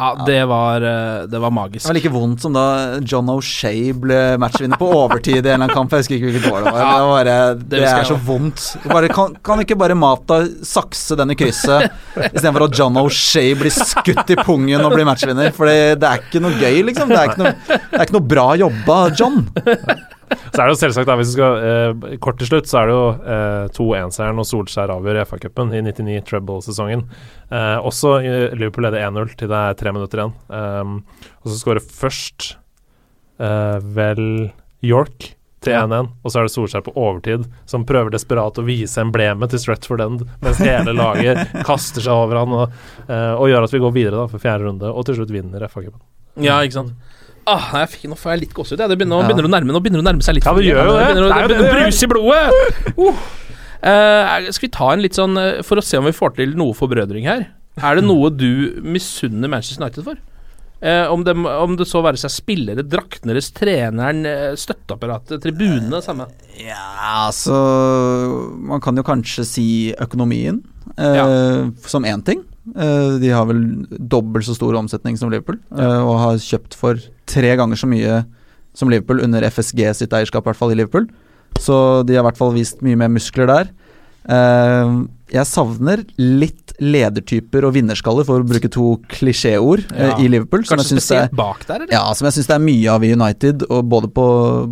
Ja, det var, eh, det var magisk. det var like vondt som da John O'Shay ble matchvinner på overtid i en eller annen kamp. Jeg husker ikke hvilket år det var. Det, var bare, det, er så vondt. Bare, kan, kan ikke bare Mata sakse den i krysset istedenfor at John O'Shay blir skutt i pungen og blir matchvinner? For det, det er ikke noe gøy, liksom. Det er ikke noe, det er ikke noe bra jobba, John. Så er det jo selvsagt, da, hvis vi skal eh, kort til slutt, så er det jo eh, 2-1-seieren og Solskjær avgjør i FA-cupen i 99 treble-sesongen. Eh, også eh, Liverpool leder 1-0 til det er tre minutter igjen. Um, og så skårer først eh, vel York til 1-1, og så er det Solskjær på overtid som prøver desperat å vise emblemet til Stretford End, mens hele laget kaster seg over han og, eh, og gjør at vi går videre da for fjerde runde, og til slutt vinner FA-cupen. Ja, ikke sant. Ah, nei, jeg fikk, nå får jeg litt gåsehud. Det begynner, Ja. begynner å nærme, nå begynner å nærme seg litt. Ja, det gjør jo det. begynner, Det er det begynner å det det bruse i blodet. Uh. Uh, skal vi ta en litt sånn eh, For å se om vi får til noe forbrødring her. Er det noe du misunner Manchester United for? Uh, om, det, om det så være seg spillere, drakten deres, treneren, eh, støtteapparatet, tribunene, samme. Ja, altså Man kan jo kanskje si økonomien ja. som én ting. Eh, de har vel dobbelt så stor omsetning som Liverpool, ja. og har kjøpt for tre ganger så mye som Liverpool under FSG sitt eierskap, i hvert fall i Liverpool. Så de har i hvert fall vist mye mer muskler der. Eh, jeg savner litt ledertyper og vinnerskaller, for å bruke to klisjéord, eh, Ja. i Liverpool. som Kanskje spesielt er- bak der, eller? ja, som jeg syns det er mye av i United, både på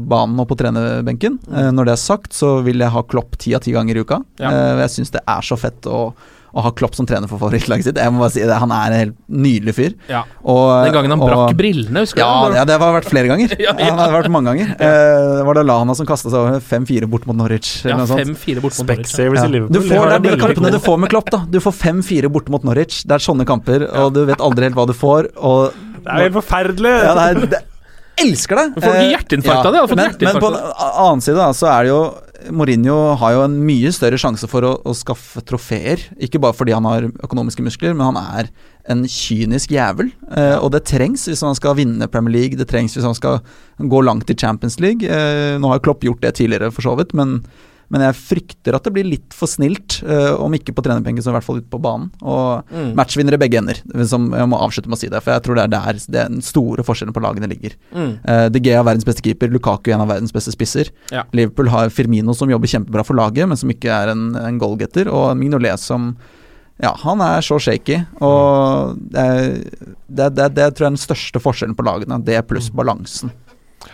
banen og på trenerbenken. Mm. når det er sagt, så vil jeg ha Klopp ti av ti ganger i uka. Ja. Eh, jeg syns det er så fett å, å ha Klopp som trener for favorittlaget sitt. Jeg må bare si det, Han er en helt nydelig fyr. Ja. Og, Den gangen han og- brakk brillene, husker ja, du? ja, det har vært flere ganger. Ja, ja. Han har vært mange ganger. Eh, det var det Lana som kasta seg over 5-4 bort mot Norwich. Ja, eller noe 5-4 bort mot Norwich. ja. I Liverpool. Du får, det er de kampene du får med Klopp. da Du får 5-4 bort mot Norwich. Det er sånne kamper, og du vet aldri helt hva du får. Og Det er jo helt forferdelig! ja, det er, det, elsker det! Du får ikke Eh, hjerteinfarkt av det? Men, men på den annen side da, så er det jo Mourinho har jo en mye større sjanse for å, å skaffe trofeer. Ikke bare fordi han har økonomiske muskler, men han er en kynisk jævel. Eh, og det trengs hvis han skal vinne Premier League, det trengs hvis han skal gå langt i Champions League. Eh, nå har Klopp gjort det tidligere, for så vidt, men, Men jeg frykter at det blir litt for snilt, uh, om ikke på trenerbenken, så i hvert fall ute på banen. Og Mm. matchvinnere i begge ender, som jeg må avslutte med å si det. For jeg tror det er der det er den store forskjellen på lagene ligger. Mm. Uh, De Gea er verdens beste keeper, Lukaku en av verdens beste spisser. Ja. Liverpool har Firmino som jobber kjempebra for laget, men som ikke er en, en goalgetter, og Mignolet som ja, han er så shaky, og det, det, det, det tror jeg er den største forskjellen på lagene. Det pluss balansen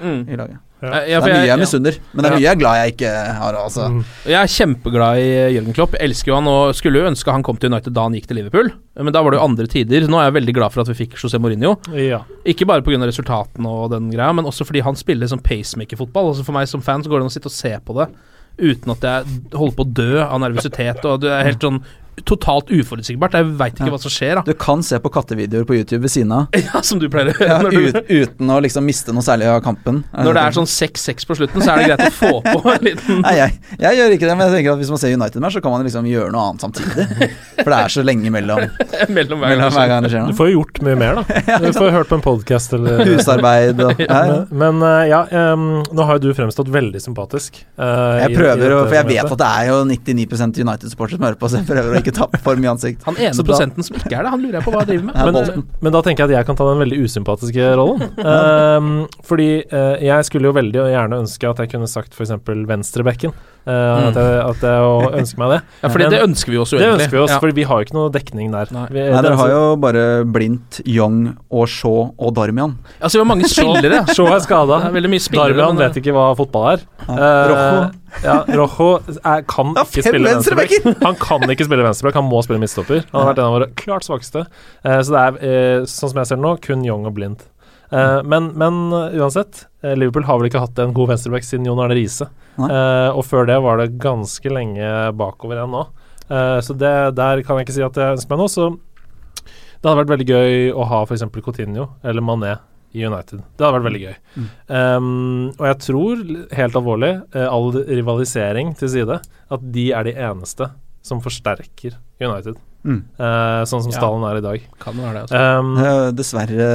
Mm. i laget. Eh, ja, for det er mye jeg ja. misunner, men det er mye jeg er glad jeg ikke har. Altså. Mm. Jeg er kjempeglad i Jørgen Klopp. Elsker jo han og skulle jo ønske han kom til United da han gikk til Liverpool. Men da var det jo andre tider. Nå er jeg veldig glad for at vi fikk José Mourinho. Ja. Ikke bare pga. resultatene og den greia, men også fordi han spiller som pacemaker-fotball. Altså For meg som fan så går det an å sitte og se på det uten at jeg holder på å dø av nervøsitet. Og du er helt sånn totalt uforutsigbart. Jeg veit ikke Ja. hva som skjer, da. Du kan se på kattevideoer på YouTube ved siden av, Ja, som du pleier å gjøre. ja, ut, uten å liksom miste noe særlig av kampen. når det er sånn 6-6 på slutten, så er det greit å få på en liten Nei, jeg, jeg gjør ikke det, men jeg tenker at hvis man ser United-match, så kan man liksom gjøre noe annet samtidig. For det er så lenge mellom, mellom hver mellom hver gang det skjer noe. Du får jo gjort mye mer, da. Du får hørt på en podkast eller Husarbeid og ja, men eh, ja, um, nå har jo du fremstått veldig sympatisk. Uh, Jeg prøver, i i dette for jeg vet at det er jo 99 United-supportere som hører på, så jeg prøver å ikke tappe for mye ansikt. Han ene prosenten som ikke er det, han lurer jeg på hva jeg driver med. Men, men da tenker jeg at jeg kan ta den veldig usympatiske rollen. Ehm, fordi uh, jeg skulle jo veldig gjerne ønske at jeg kunne sagt f.eks. venstrebekken. Uh. At jeg, at jeg ønsker meg det. Ja, fordi Men det ønsker vi oss jo det ønsker vi oss, Ja. Fordi vi har jo ikke noe dekning der. Nei. Vi, Nei, dere har jo bare Blindt, Young og Shaw og Darmian. Altså, vi har mange spillere. Shaw er skada. Darmian vet ikke hva fotball er. Ja. Eh, Rojo. Ja, Rojo er, kan Ja, ikke spille venstreback. Han kan ikke spille venstreback, han må spille midtstopper. Han har vært en av våre klart svakeste. Eh, så det er, sånn som jeg ser det nå, kun Young og Blind. Eh, men, men eh, uansett, eh, Liverpool har vel ikke hatt en god venstreback siden Jon Arne Riise. Eh, og før det var det ganske lenge bakover igjen nå. Uh, så det, der kan jeg ikke si at jeg ønsker meg noe. Så det hadde vært veldig gøy å ha f.eks. Coutinho eller Mané i United. Det hadde vært veldig gøy. Mm. Um, og jeg tror, helt alvorlig, all rivalisering til side, at de er de eneste som forsterker United. Mm. Uh, sånn som Ja. stallen er i dag. Kan være det, også. Um, Jeg er dessverre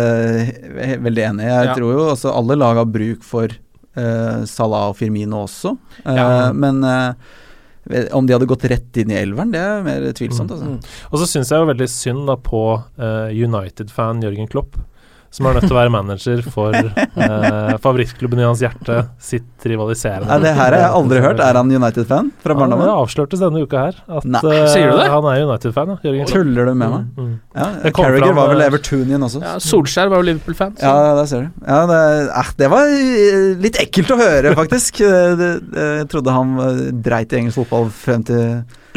eh, veldig enig. Jeg Ja. tror jo også alle lag har bruk for uh, Salah og Firmino også, Eh, Ja. men eh, om de hadde gått rett inn i elveren, det er mer tvilsomt. Altså. Mm. Og så syns jeg jo veldig synd da på eh, United-fan Jørgen Klopp, som er nødt til å være manager for eh, favorittklubben i hans hjerte, sitt rivaliserende Nei, det her har jeg aldri hørt. Er han United-fan fra Ja, det barndommen? avslørtes denne uka her at Nei, eh, sier du det? han er United-fan. Ja, Tuller du med meg? Mm, mm. Ja, Carriager Carragher var vel Evertunian Evertonian også. Ja, Solskjær var jo Liverpool-fan. Ja, der ser du. Ja, det, eh, det var eh, litt ekkelt å høre, faktisk. Eh, det, det, jeg trodde han eh, dreit i engelsk fotball frem til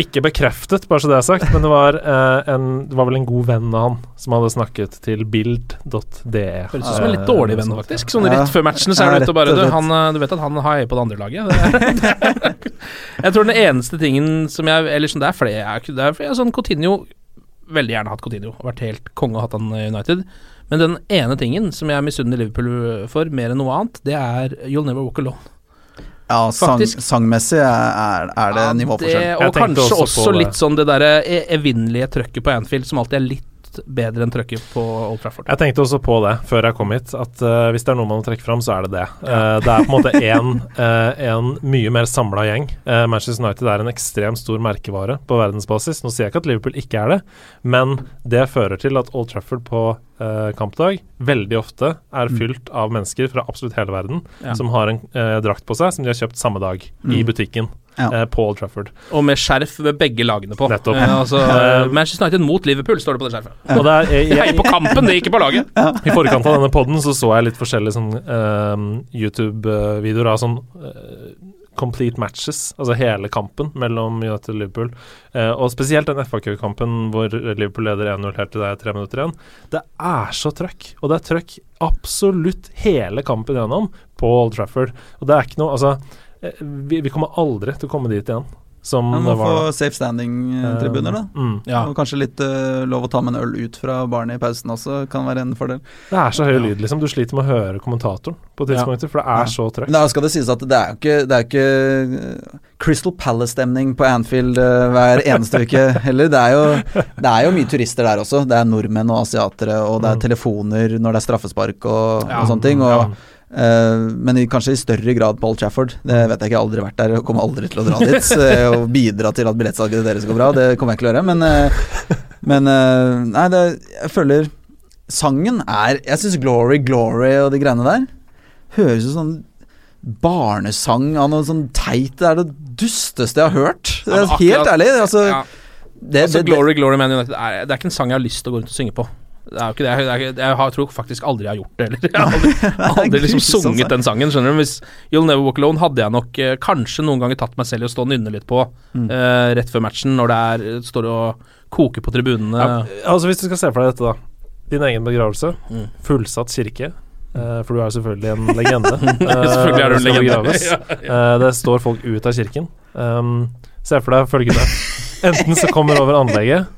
Ikke bekreftet, bare så det er sagt, men det var, eh, en, det var vel en god venn av han som hadde snakket til bild.de. Høres ut som en litt dårlig venn, faktisk. Sånn rett før matchen så er han det ute og bare du, han, eh, du vet at han har på det andre laget? Det jeg tror den eneste tingen som jeg Eller sånn, det er flere jeg, Det er flere sånn Coutinho Veldig gjerne hatt Coutinho. Vært helt konge og hatt han i United. Men den ene tingen som jeg misunner Liverpool for, mer enn noe annet, det er You'll Never Walk Alone. Ja, sang, sangmessig er, er det Ja, nivåforskjell. det- Og kanskje også også, litt sånn det derre e- evinnelige trøkket på Anfield, som alltid er litt bedre enn trøkket på Old Trafford. Jeg tenkte også på det før jeg kom hit, at uh, hvis det er noe man må trekke fram, så er det det. Uh, det er på en måte en, uh, en mye mer samla gjeng. Manchester United er en ekstremt stor merkevare på verdensbasis. Nå sier jeg ikke at Liverpool ikke er det, men det fører til at Old Trafford på kampdag veldig ofte er fylt av mennesker fra absolutt hele verden Ja. som har en drakt på seg som de har kjøpt samme dag i Mm. butikken Ja. eh, på Old Trafford. Og med skjerf ved begge lagene på. Nettopp. Eh, altså, Eh, Manchester United mot Liverpool, står det på det skjerfet. Og det er, jeg, Jeg jeg, på kampen, det er ikke på laget. I forkant av denne podden så så jeg litt forskjellige sånn uh, YouTube-videoer av sånn uh, complete matches, altså hele kampen mellom United og Liverpool. Eh, og spesielt den FA-kampen hvor Liverpool leder 1-0 helt til det er tre minutter igjen. Det er så trøkk, og det er trøkk absolutt hele kampen gjennom på Old Trafford. Og det er ikke noe Altså, eh, vi, vi kommer aldri til å komme dit igjen som Man det må var få safe standing-tribuner, da. Mm. Ja. Og kanskje litt uh, lov å ta med en øl ut fra baren i pausen også, kan være en fordel. Det er så høy lyd, liksom. Du sliter med å høre kommentatoren på tidspunkter, for det er Ja. så trøkk. Da skal det sies at det er jo ikke, det er ikke eh, Crystal Palace-stemning på Anfield uh, hver eneste uke heller. Det er, jo, det er jo mye turister der også. Det er nordmenn og asiatere, og det er Mm. telefoner når det er straffespark og, Ja, og sånne ting. Og Ja. Eh, men kanskje i større grad Paul Chafford. Det vet jeg ikke, jeg har aldri vært der og kommer aldri til å dra dit. eh, og bidra til at billettsalget deres går bra, det kommer jeg ikke til å gjøre. Men, eh, men eh, nei, det, jeg føler Sangen er Jeg syns Glory, Glory og de greiene der høres ut som sånn barnesang av noe sånn teit Det er det dusteste jeg har hørt. Ja, akkurat, helt ærlig. Altså, Ja. det, altså, det, Glory, Glory Man United er, det er ikke en sang jeg har lyst til å gå rundt og synge på. Det er jo ikke det. Jeg, jeg, jeg tror faktisk aldri jeg har gjort det heller. Jeg har aldri, aldri liksom sunget altså. den sangen. Skjønner du Hvis You'll Never Walk Alone hadde jeg nok eh, kanskje noen ganger tatt meg selv i å stå og nynne litt på Mm. eh, rett før matchen, når det er, står og koker på tribunene. Ja, altså Hvis du skal se for deg dette, da. Din egen begravelse. Mm. Fullsatt kirke. eh, for du er jo selvfølgelig en legende. Selvfølgelig er du en Eh, legende. ja, Ja, Eh, det står folk ut av kirken. Um, se for deg følgende. Enten så kommer over anlegget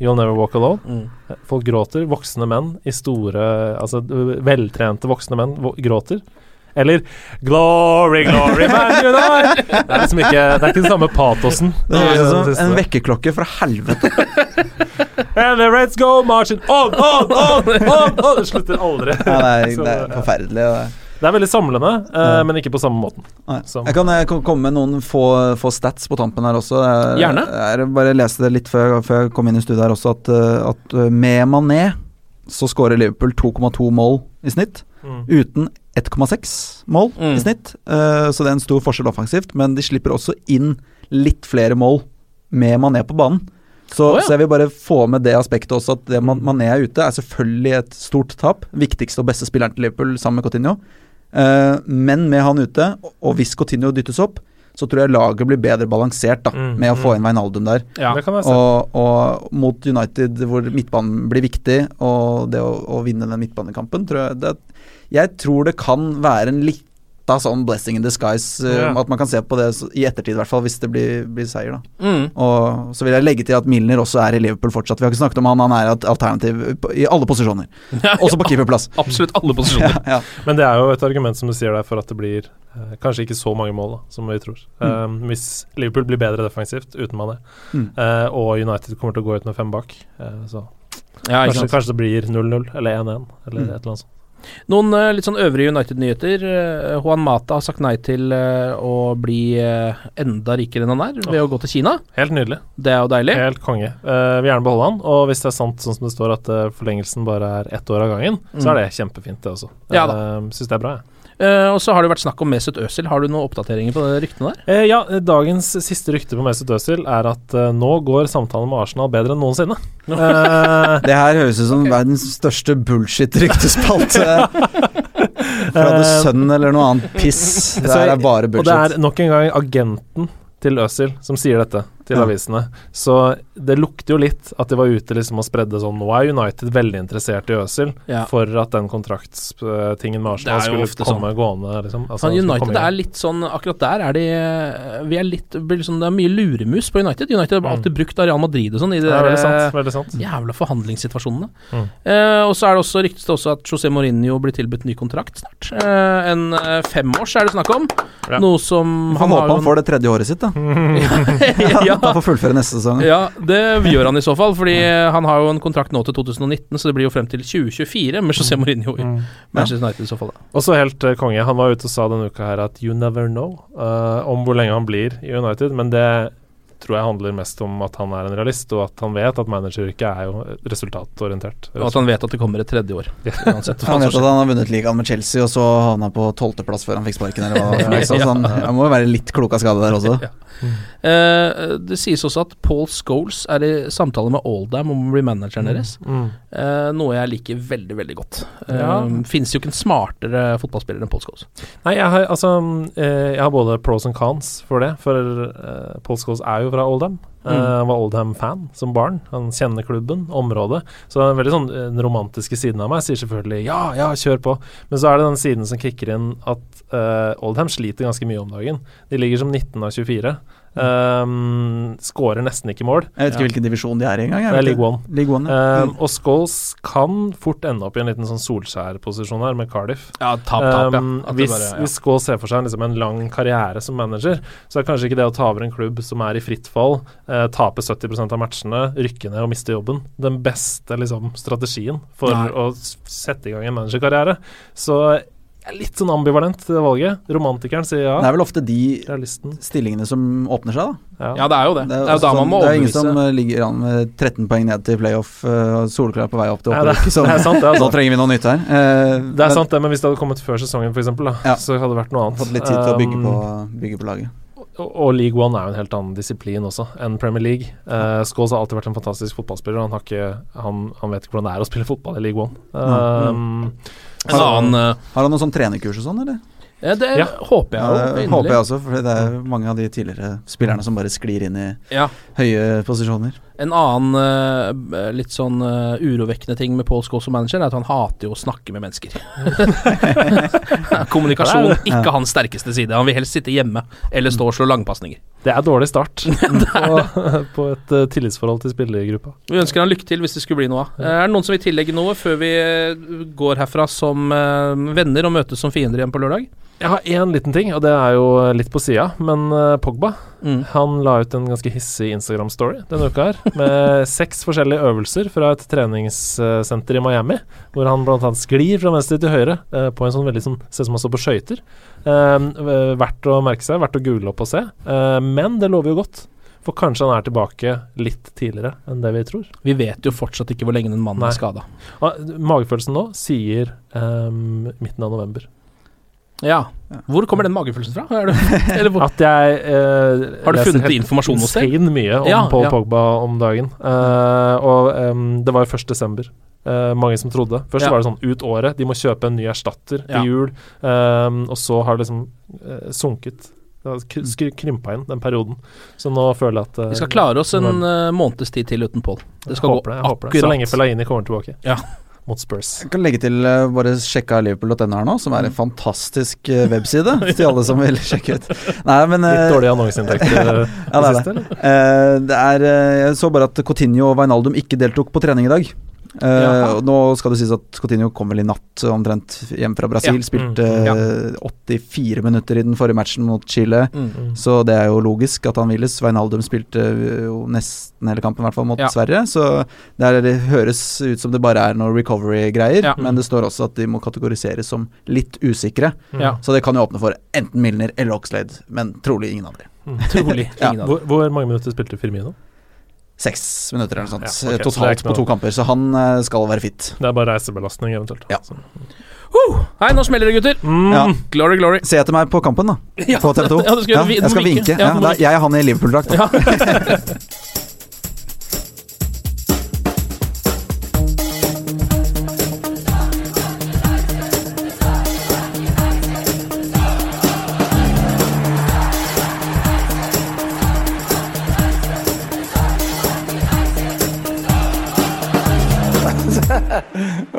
You'll never walk alone. Mm. Folk gråter. Voksne menn i store Altså veltrente voksne menn gråter. Eller Glory, glory, man unite! Det er liksom ikke Det er ikke den samme patosen. det høres ut som siste. en vekkerklokke fra helvete. And the Reds go marching on, on, on, on, on. Det slutter aldri. Ja, det, er, det er forferdelig. det- det er veldig samlende, eh, men ikke på samme måten. Som- Jeg kan eh, komme med noen få, få stats på tampen her også. Jeg, Gjerne. Jeg bare leste det litt før, før jeg kom inn i studiet her også, at, eh, at eh, med Mané så skårer Liverpool 2,2 mål i snitt. Mm. Uten 1,6 mål Mm. i snitt. Eh, så det er en stor forskjell offensivt, men de slipper også inn litt flere mål med Mané på banen. Så, oh, ja. så jeg vil bare få med det aspektet også, at det Man- man er ute, er selvfølgelig et stort tap. Viktigste og beste spilleren til Liverpool sammen med Coutinho. Uh, men med han ute, og- hvis Coutinho dyttes opp, så tror jeg laget blir bedre balansert da, Mm, med å få mm. inn Wijnaldum der. Ja. Og, og mot United, hvor midtbanen blir viktig, og det å, å vinne den midtbanekampen, tror jeg det, Jeg tror det kan være en lita sånn blessing in disguise, Ja. at man kan se på det i ettertid, i hvert fall, hvis det blir, blir seier, da. Mm. Og så vil jeg legge til at Milner også er i Liverpool fortsatt. Vi har ikke snakket om han, han er et alternativ i alle posisjoner. Også på keeperplass. Absolutt alle posisjoner. Ja, ja. Men det er jo et argument som du sier der for at det blir eh, kanskje ikke så mange mål da, som vi tror. Eh, hvis Liverpool blir bedre defensivt uten Mané, Mm. uh, og United kommer til å gå ut med fem bak, uh, så Ja, kanskje, kanskje det blir 0-0 eller 1-1 eller Mm. et eller annet sånt. Noen eh, litt sånn øvrige United-nyheter. Eh, Juan Mata har sagt nei til eh, å bli enda rikere enn han er, ved å gå til Kina. Helt nydelig. Det er jo deilig. Helt konge. Uh, vil gjerne beholde han, og hvis det er sant sånn som det står at forlengelsen bare er ett år av gangen, så Mm. er det kjempefint, det også. Ja da. Uh, Syns det er bra, jeg. Eh, og så har det vært snakk om Mesut Özil. Har du noen oppdateringer på det ryktene der? Uh, ja, dagens siste rykte på Mesut Özil er at uh, nå går samtalen med Arsenal bedre enn noensinne. Eh, Det her høres ut som verdens største bullshit-ryktespalte. Fra The Sun eller noe annet piss. Det her er bare bullshit. og det er nok en gang agenten til Øsil som sier dette til Ja. avisene. Så det lukter jo litt at de var ute liksom og spredde sånn Nå er United veldig interessert i Øzil Ja. for at den kontraktstingen med Arsenal skulle komme sånn. gående. Liksom. Altså, ja, United er litt sånn Akkurat der er de Vi er litt liksom, Det er mye luremus på United. United har Mm. alltid brukt Areal Madrid og sånn i de ja, der veldig sant. Veldig sant. jævla forhandlingssituasjonene. Mm. Eh, og så er det også ryktes det også at José Mourinho blir tilbudt ny kontrakt snart. Eh, en eh, femårs er det snakk om. Ja. Noe som Vi får håpe han får det tredje året sitt, da. ja, Han får fullføre neste sesong. ja, det gjør han i så fall, fordi han har jo en kontrakt nå til 2019, så det blir jo frem til 2024 med José Mourinho i Mm. Manchester United i så fall. Da. Og så helt eh, konge. Han var ute og sa denne uka her at you never know uh, om hvor lenge han blir i United, men det tror jeg handler mest om at han er en realist, og at han vet at manageryrket er jo resultatorientert. Og at han vet at det kommer et tredje år. Uansett Han vet at han har vunnet ligaen med Chelsea, og så havna på tolvteplass før han fikk sparken. Eller hva, det var. så han, han må jo være litt klok av skade der også. Ja. Eh, det sies også at Paul Scholes er i samtale med Aldam om å bli manageren deres. Mm. uh, noe jeg liker veldig, veldig godt. Uh, Ja. Fins jo ikke en smartere fotballspiller enn Paul Scholes. Nei, jeg har, altså, eh, jeg har både pros and cons for det, for Paul Scholes er jo fra Oldham. Mm. Han var Oldham-fan som barn. Han kjenner klubben, området. Så den veldig sånn eh, den romantiske siden av meg sier selvfølgelig ja, ja, kjør på. Men så er det den siden som kicker inn at uh, Oldham sliter ganske mye om dagen. De ligger som 19 av 24. Um, Skårer nesten ikke mål. Jeg vet ikke hvilken divisjon de er i engang. Det er League. One. League One, ja. Um, og Scholes kan fort ende opp i en liten sånn Solskjær-posisjon her, med Cardiff. Ja, tap, tap. Um, hvis, bare- ja. hvis Scholes ser for seg liksom en lang karriere som manager, så er kanskje ikke det å ta over en klubb som er i fritt fall, uh, tape 70% av matchene, rykke ned og miste jobben, den beste liksom, strategien for Nei. å sette i gang en managerkarriere. Så litt sånn ambivalent til det valget. Romantikeren sier ja. Det er vel ofte de Realisten. stillingene som åpner seg, da. Ja, det er jo det. Det er jo da sånn- man må det er ingen som eh, ligger an med 13 poeng ned til playoff eh, og solklar på vei opp til Ja, opprykk. så det er sant, nå trenger vi noe nytt her. Eh, Det er men sant, det, men hvis det hadde kommet før sesongen, for eksempel, Ja. så hadde det vært noe annet. Fått litt tid til å bygge Um, på, bygge på laget. Og, og League One er jo en helt annen disiplin også enn Premier League. Uh, Scholes har alltid vært en fantastisk fotballspiller. Han, har ikke, han, han vet ikke hvordan det er å spille fotball i League One. Um, En annen eh, Har han noe sånn trenerkurs og sånn, eller? ja, Det Ja. håper jeg Ja, det håper jeg også, for det er mange av de tidligere spillerne som bare sklir inn i Ja. høye posisjoner. En annen uh, litt sånn uh, urovekkende ting med Paul Scholes som manager, er at han hater jo å snakke med mennesker. Kommunikasjon, ikke hans sterkeste side. Han vil helst sitte hjemme eller stå og slå langpasninger. det er dårlig start på, på et uh, tillitsforhold til spillergruppa. Vi ønsker han lykke til hvis det skulle bli noe av. Er det noen som vil tillegge noe før vi går herfra som venner og møtes som fiender igjen på lørdag? Jeg har én liten ting, og det er jo litt på sida, men uh, Pogba Mm. Han la ut en ganske hissig Instagram-story denne uka her, med seks forskjellige øvelser fra et treningssenter i Miami, hvor han bl.a. sklir fra venstre til høyre eh, på en sånn veldig sånn Ser ut som han står på skøyter. Eh, verdt å merke seg, verdt å google opp og se. Eh, men det lover jo godt. For kanskje han er tilbake litt tidligere enn det vi tror. Vi vet jo fortsatt ikke hvor lenge den mannen Nei. er skada. Magefølelsen nå sier eh, midten av november. Ja. Hvor kommer den magefølelsen fra? Det? At jeg eh, Har du funnet informasjon hos deg? Insane mye om Ja, Paul ja. Pogba om dagen. Eh, og em, det var jo 1. desember. Eh, mange som trodde. Først Ja. var det sånn ut året. De må kjøpe en ny erstatter til jul. Og så har det liksom eh, sunket. Det krympa inn den perioden. Så nå føler jeg at eh, Vi skal klare oss en uh, måneds tid til uten Pål. Det skal håper gå det, jeg håper det. Så akkurat. lenge Fellaini kommer tilbake Ja. Mot Spurs. Jeg kan legge til uh, bare sjekka liverpool.no her nå, som er en fantastisk uh, webside til alle som vil sjekke ut. Nei, men uh, Litt dårlige annonseinntekter eh, Ja, det er siste, det. eller? Eh, det er eh, Jeg så bare at Coutinho og Wijnaldum ikke deltok på trening i dag. Eh, Jaha. og nå skal det sies at Coutinho kom vel i natt omtrent hjem fra Brasil. Ja. Spilte Mm, ja. eh, 84 minutter i den forrige matchen mot Chile. Mm. Så det er jo logisk at han hviles. Veinaldum spilte eh, jo nesten hele kampen, i hvert fall mot Ja. Sverige. Så det, er, det høres ut som det bare er noe recovery-greier. Ja. Men det står også at de må kategoriseres som litt usikre. Ja. Så det kan jo åpne for enten Milner eller Oxlade, men trolig ingen av dem. Trolig. Ja. Ingen av dem. Hvor, hvor mange minutter spilte Firmino? Seks minutter eller noe sånt. Ja, ok, så det er Totalt ikke på to kamper, så han eh, skal være fit. Det er bare reisebelastning, eventuelt. Ja. Uh, Hei, nå smeller det, gutter. Mm. Ja. Glory, glory. Se etter meg på kampen, da. På TV 2. Ja, skal, vi- jeg skal vinke. Jeg er han i Liverpool-drakt.